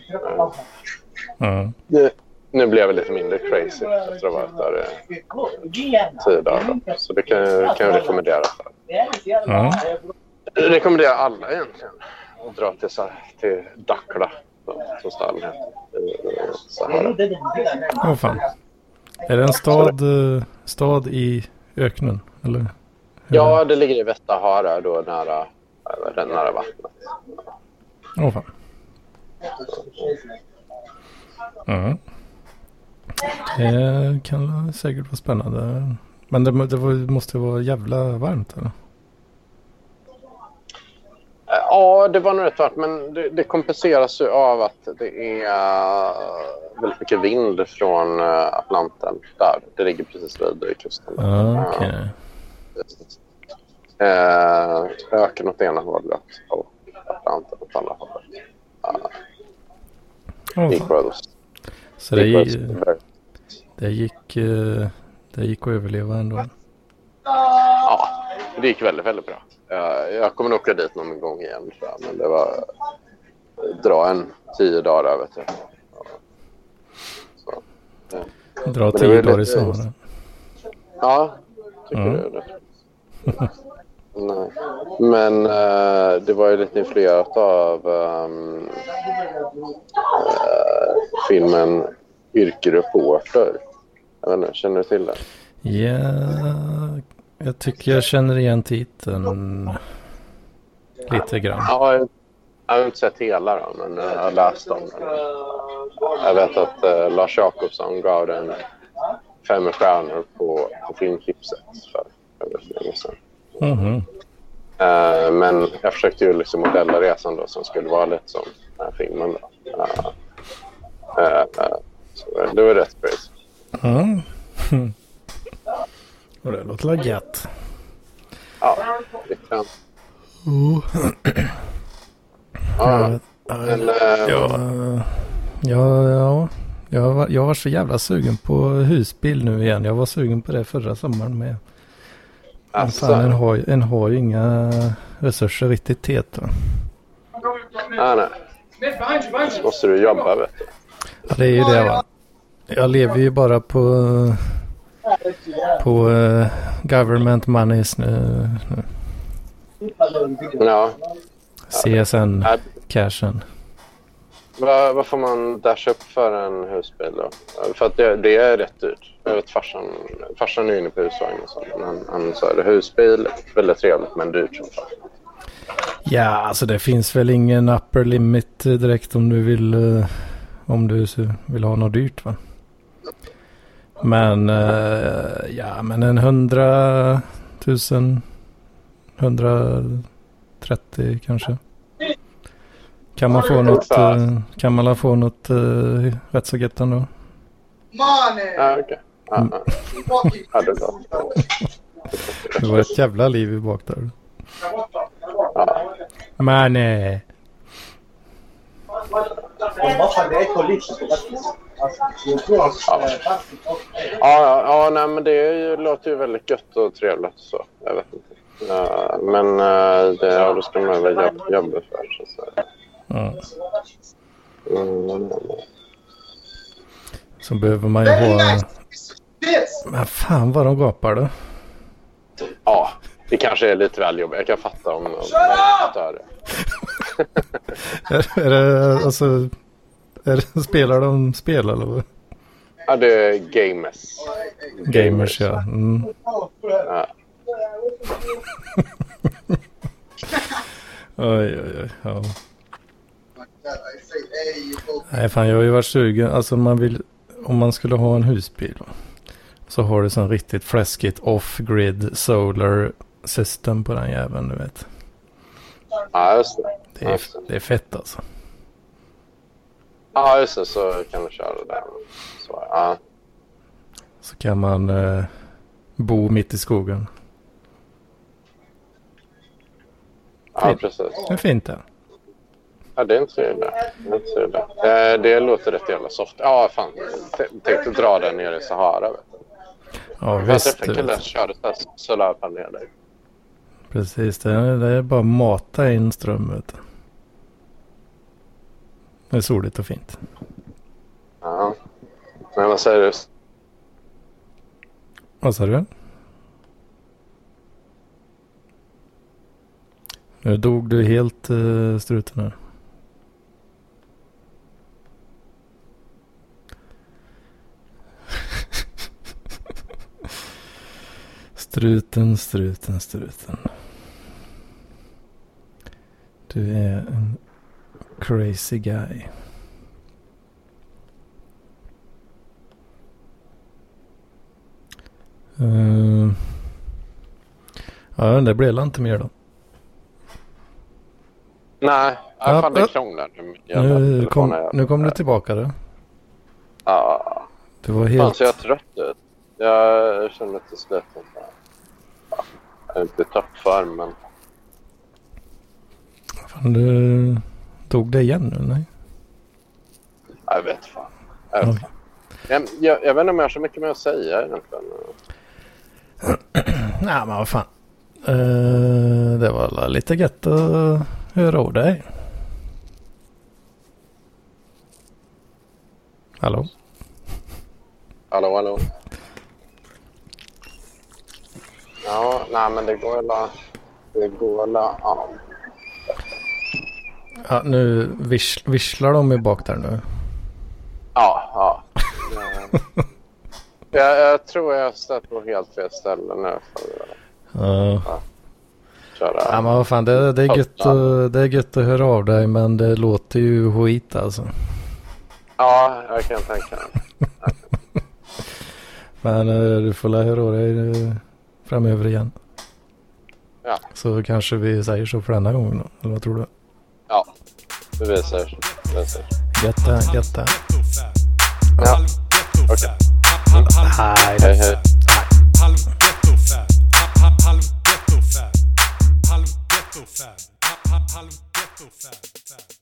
Speaker 2: Ja.
Speaker 4: nu, nu blev jag lite mindre crazy efter att ha varit där i tio dagar. Så det kan, kan jag rekommendera.
Speaker 2: Ja.
Speaker 4: Jag rekommenderar alla egentligen att dra till, så här, till Dackla som staden heter.
Speaker 2: Åh fan. Är det en stad, eh, stad i öknen? Eller?
Speaker 4: Ja, det ligger i Västsahara då nära, den nära vattnet.
Speaker 2: Åh fan. Mm. Det kan säkert vara spännande. Men det, det måste vara jävla varmt eller?
Speaker 4: Ja, det var nog rätt varmt, men det, det kompenseras ju av att det är uh, väldigt mycket vind från uh, Atlanten där. Det ligger precis vid kusten.
Speaker 2: Ah, Okej.
Speaker 4: Uh, öken åt ena hållet och Atlanten åt andra hållet. Equals.
Speaker 2: fan. Så det,
Speaker 4: very-
Speaker 2: det, gick, eh, det gick att överleva ändå.
Speaker 4: Ja, det gick väldigt, väldigt bra. Jag kommer nog åka dit någon gång igen, tror jag. men det var dra en tio dagar där, vet du. Så,
Speaker 2: Dra tio dagar i sommaren.
Speaker 4: Ja, tycker
Speaker 2: Mm.
Speaker 4: du det? Nej. Men eh, det var ju lite influerat av ehm, eh, filmen Yrkereporter. Jag vet inte, känner du till den?
Speaker 2: Ja, jag tycker jag känner igen titeln lite grann.
Speaker 4: Ja, jag, har inte sett hela då, men jag har läst om den. Jag vet att eh, Lars Jacobsson gav den fem stjärnor på, på filmtipset för väldigt länge sedan.
Speaker 2: Mhm.
Speaker 4: Eh, men jag försökte ju liksom modella resan då som skulle vara lite som den här filmen. Då. Eh, eh, eh, så det var rätt crazy.
Speaker 2: Mm. Och det låter väl gött.
Speaker 4: Ja, det kan.
Speaker 2: Ja,
Speaker 4: Ja,
Speaker 2: ja,
Speaker 4: men, eh,
Speaker 2: ja, ja, ja. Jag var, jag var så jävla sugen på husbil nu igen. Jag var sugen på det förra sommaren med.
Speaker 4: Alltså,
Speaker 2: fan, en, har, ju- en har ju inga resurser riktigt va?
Speaker 4: ja, nej. Så måste du jobba, vet du.
Speaker 2: Ja, det är ju det va. Jag lever ju bara på, på eh, government monies nu.
Speaker 4: Ja.
Speaker 2: CSN
Speaker 4: Nej,
Speaker 2: cashen.
Speaker 4: Vad, vad får man dasha upp för en husbil då? För att det, det är rätt dyrt. Jag vet farsan, farsan är inne på husvagn och sånt. Men han, han sa det husbil, väldigt trevligt men dyrt som fan.
Speaker 2: Ja, alltså det finns väl ingen upper limit direkt om du vill, eh, om du vill ha något dyrt va. Men eh, ja, men en hundra tusen, 130 kanske. Kan man få något, eh, kan man få något eh, rätt så gött ändå?
Speaker 4: Ja, ja. ja, det
Speaker 2: var ett jävla liv i bak där.
Speaker 4: Ja.
Speaker 2: Eh,
Speaker 4: Ja, ja, ja nej, men det är ju, låter ju väldigt gött och trevligt. Så. Jag vet inte. Ja, men eh, det, ja, då ska man väl jobb, jobba för. Så.
Speaker 2: ja,
Speaker 4: Mm.
Speaker 2: så behöver man ju ha... Men fan vad de gapar då.
Speaker 4: Ja, det kanske är lite väl jobbigt. Jag kan fatta om om man stör det.
Speaker 2: Är, är det alltså... Är spelar de spel eller?
Speaker 4: Ja, det är gamers.
Speaker 2: Gamers ja. Mm.
Speaker 4: Ja.
Speaker 2: Oj oj oj. Ja. Nej fan jag har ju varit sugen. Alltså man vill. Om man skulle ha en husbil. Så har du sån riktigt fläskigt off-grid solar system på den jäveln du vet.
Speaker 4: Ja, just det.
Speaker 2: Det är, det är fett alltså.
Speaker 4: Ja, just det. Så kan du köra där. Så, ja.
Speaker 2: Så kan man eh, bo mitt i skogen.
Speaker 4: ja, precis.
Speaker 2: Det är fint det.
Speaker 4: Ja, det är inte så illa. Det, är inte så illa. Eh, det låter rätt jävla soft. Ja, fan. T- tänkte dra den nere i Sahara. Vet du.
Speaker 2: Ja
Speaker 4: Jag
Speaker 2: visst.
Speaker 4: träffade
Speaker 2: du
Speaker 4: en kille som körde solarpaneler.
Speaker 2: Precis. Det är, det är bara mata in ström. Vet du. Det är soligt och fint.
Speaker 4: Ja. Men vad säger du?
Speaker 2: Vad sa du? Nu dog du helt uh, struten här. struten, struten, struten. Du är en crazy guy. Uh, ja, det blev inte mer då.
Speaker 4: Nej,
Speaker 2: Ja,
Speaker 4: fan det
Speaker 2: ja.
Speaker 4: krånglar.
Speaker 2: Nu kom, nu kom du tillbaka då.
Speaker 4: Ja,
Speaker 2: Du var
Speaker 4: fan
Speaker 2: helt...
Speaker 4: så jag är trött ut. Jag känner mig lite sliten. Ja, jag är inte i toppform men
Speaker 2: Fan, du tog det igen nu? Nej.
Speaker 4: jag vet fan. Jag, vet fan. Jag, jag, jag vet inte om jag har så mycket mer att säga egentligen.
Speaker 2: Nej, men vad fan. Eh, det var lite gött att höra av dig. Hallå?
Speaker 4: Hallå, hallå. Ja, nej men det går väl Det går väl ja.
Speaker 2: Ja, nu vis visslar de ju bak där nu.
Speaker 4: Ja, ja. Eh, jag, jag tror jag har stött på helt fel ställe nu
Speaker 2: Ja,
Speaker 4: köra.
Speaker 2: ja men vad fan, det, det, är gött att, det är gött att höra av dig men det låter ju skit alltså.
Speaker 4: Ja, jag kan tänka mig.
Speaker 2: Men eh, du får la höra av dig eh, framöver igen.
Speaker 4: Ja.
Speaker 2: Så kanske vi säger så för denna gången då. Eller vad tror du?
Speaker 4: Ja, du visar. visar.
Speaker 2: Götta, götta.
Speaker 4: Ja. Okej. Okay. Mm.
Speaker 2: Hej,
Speaker 4: hej. hej. Halv ghetto fab.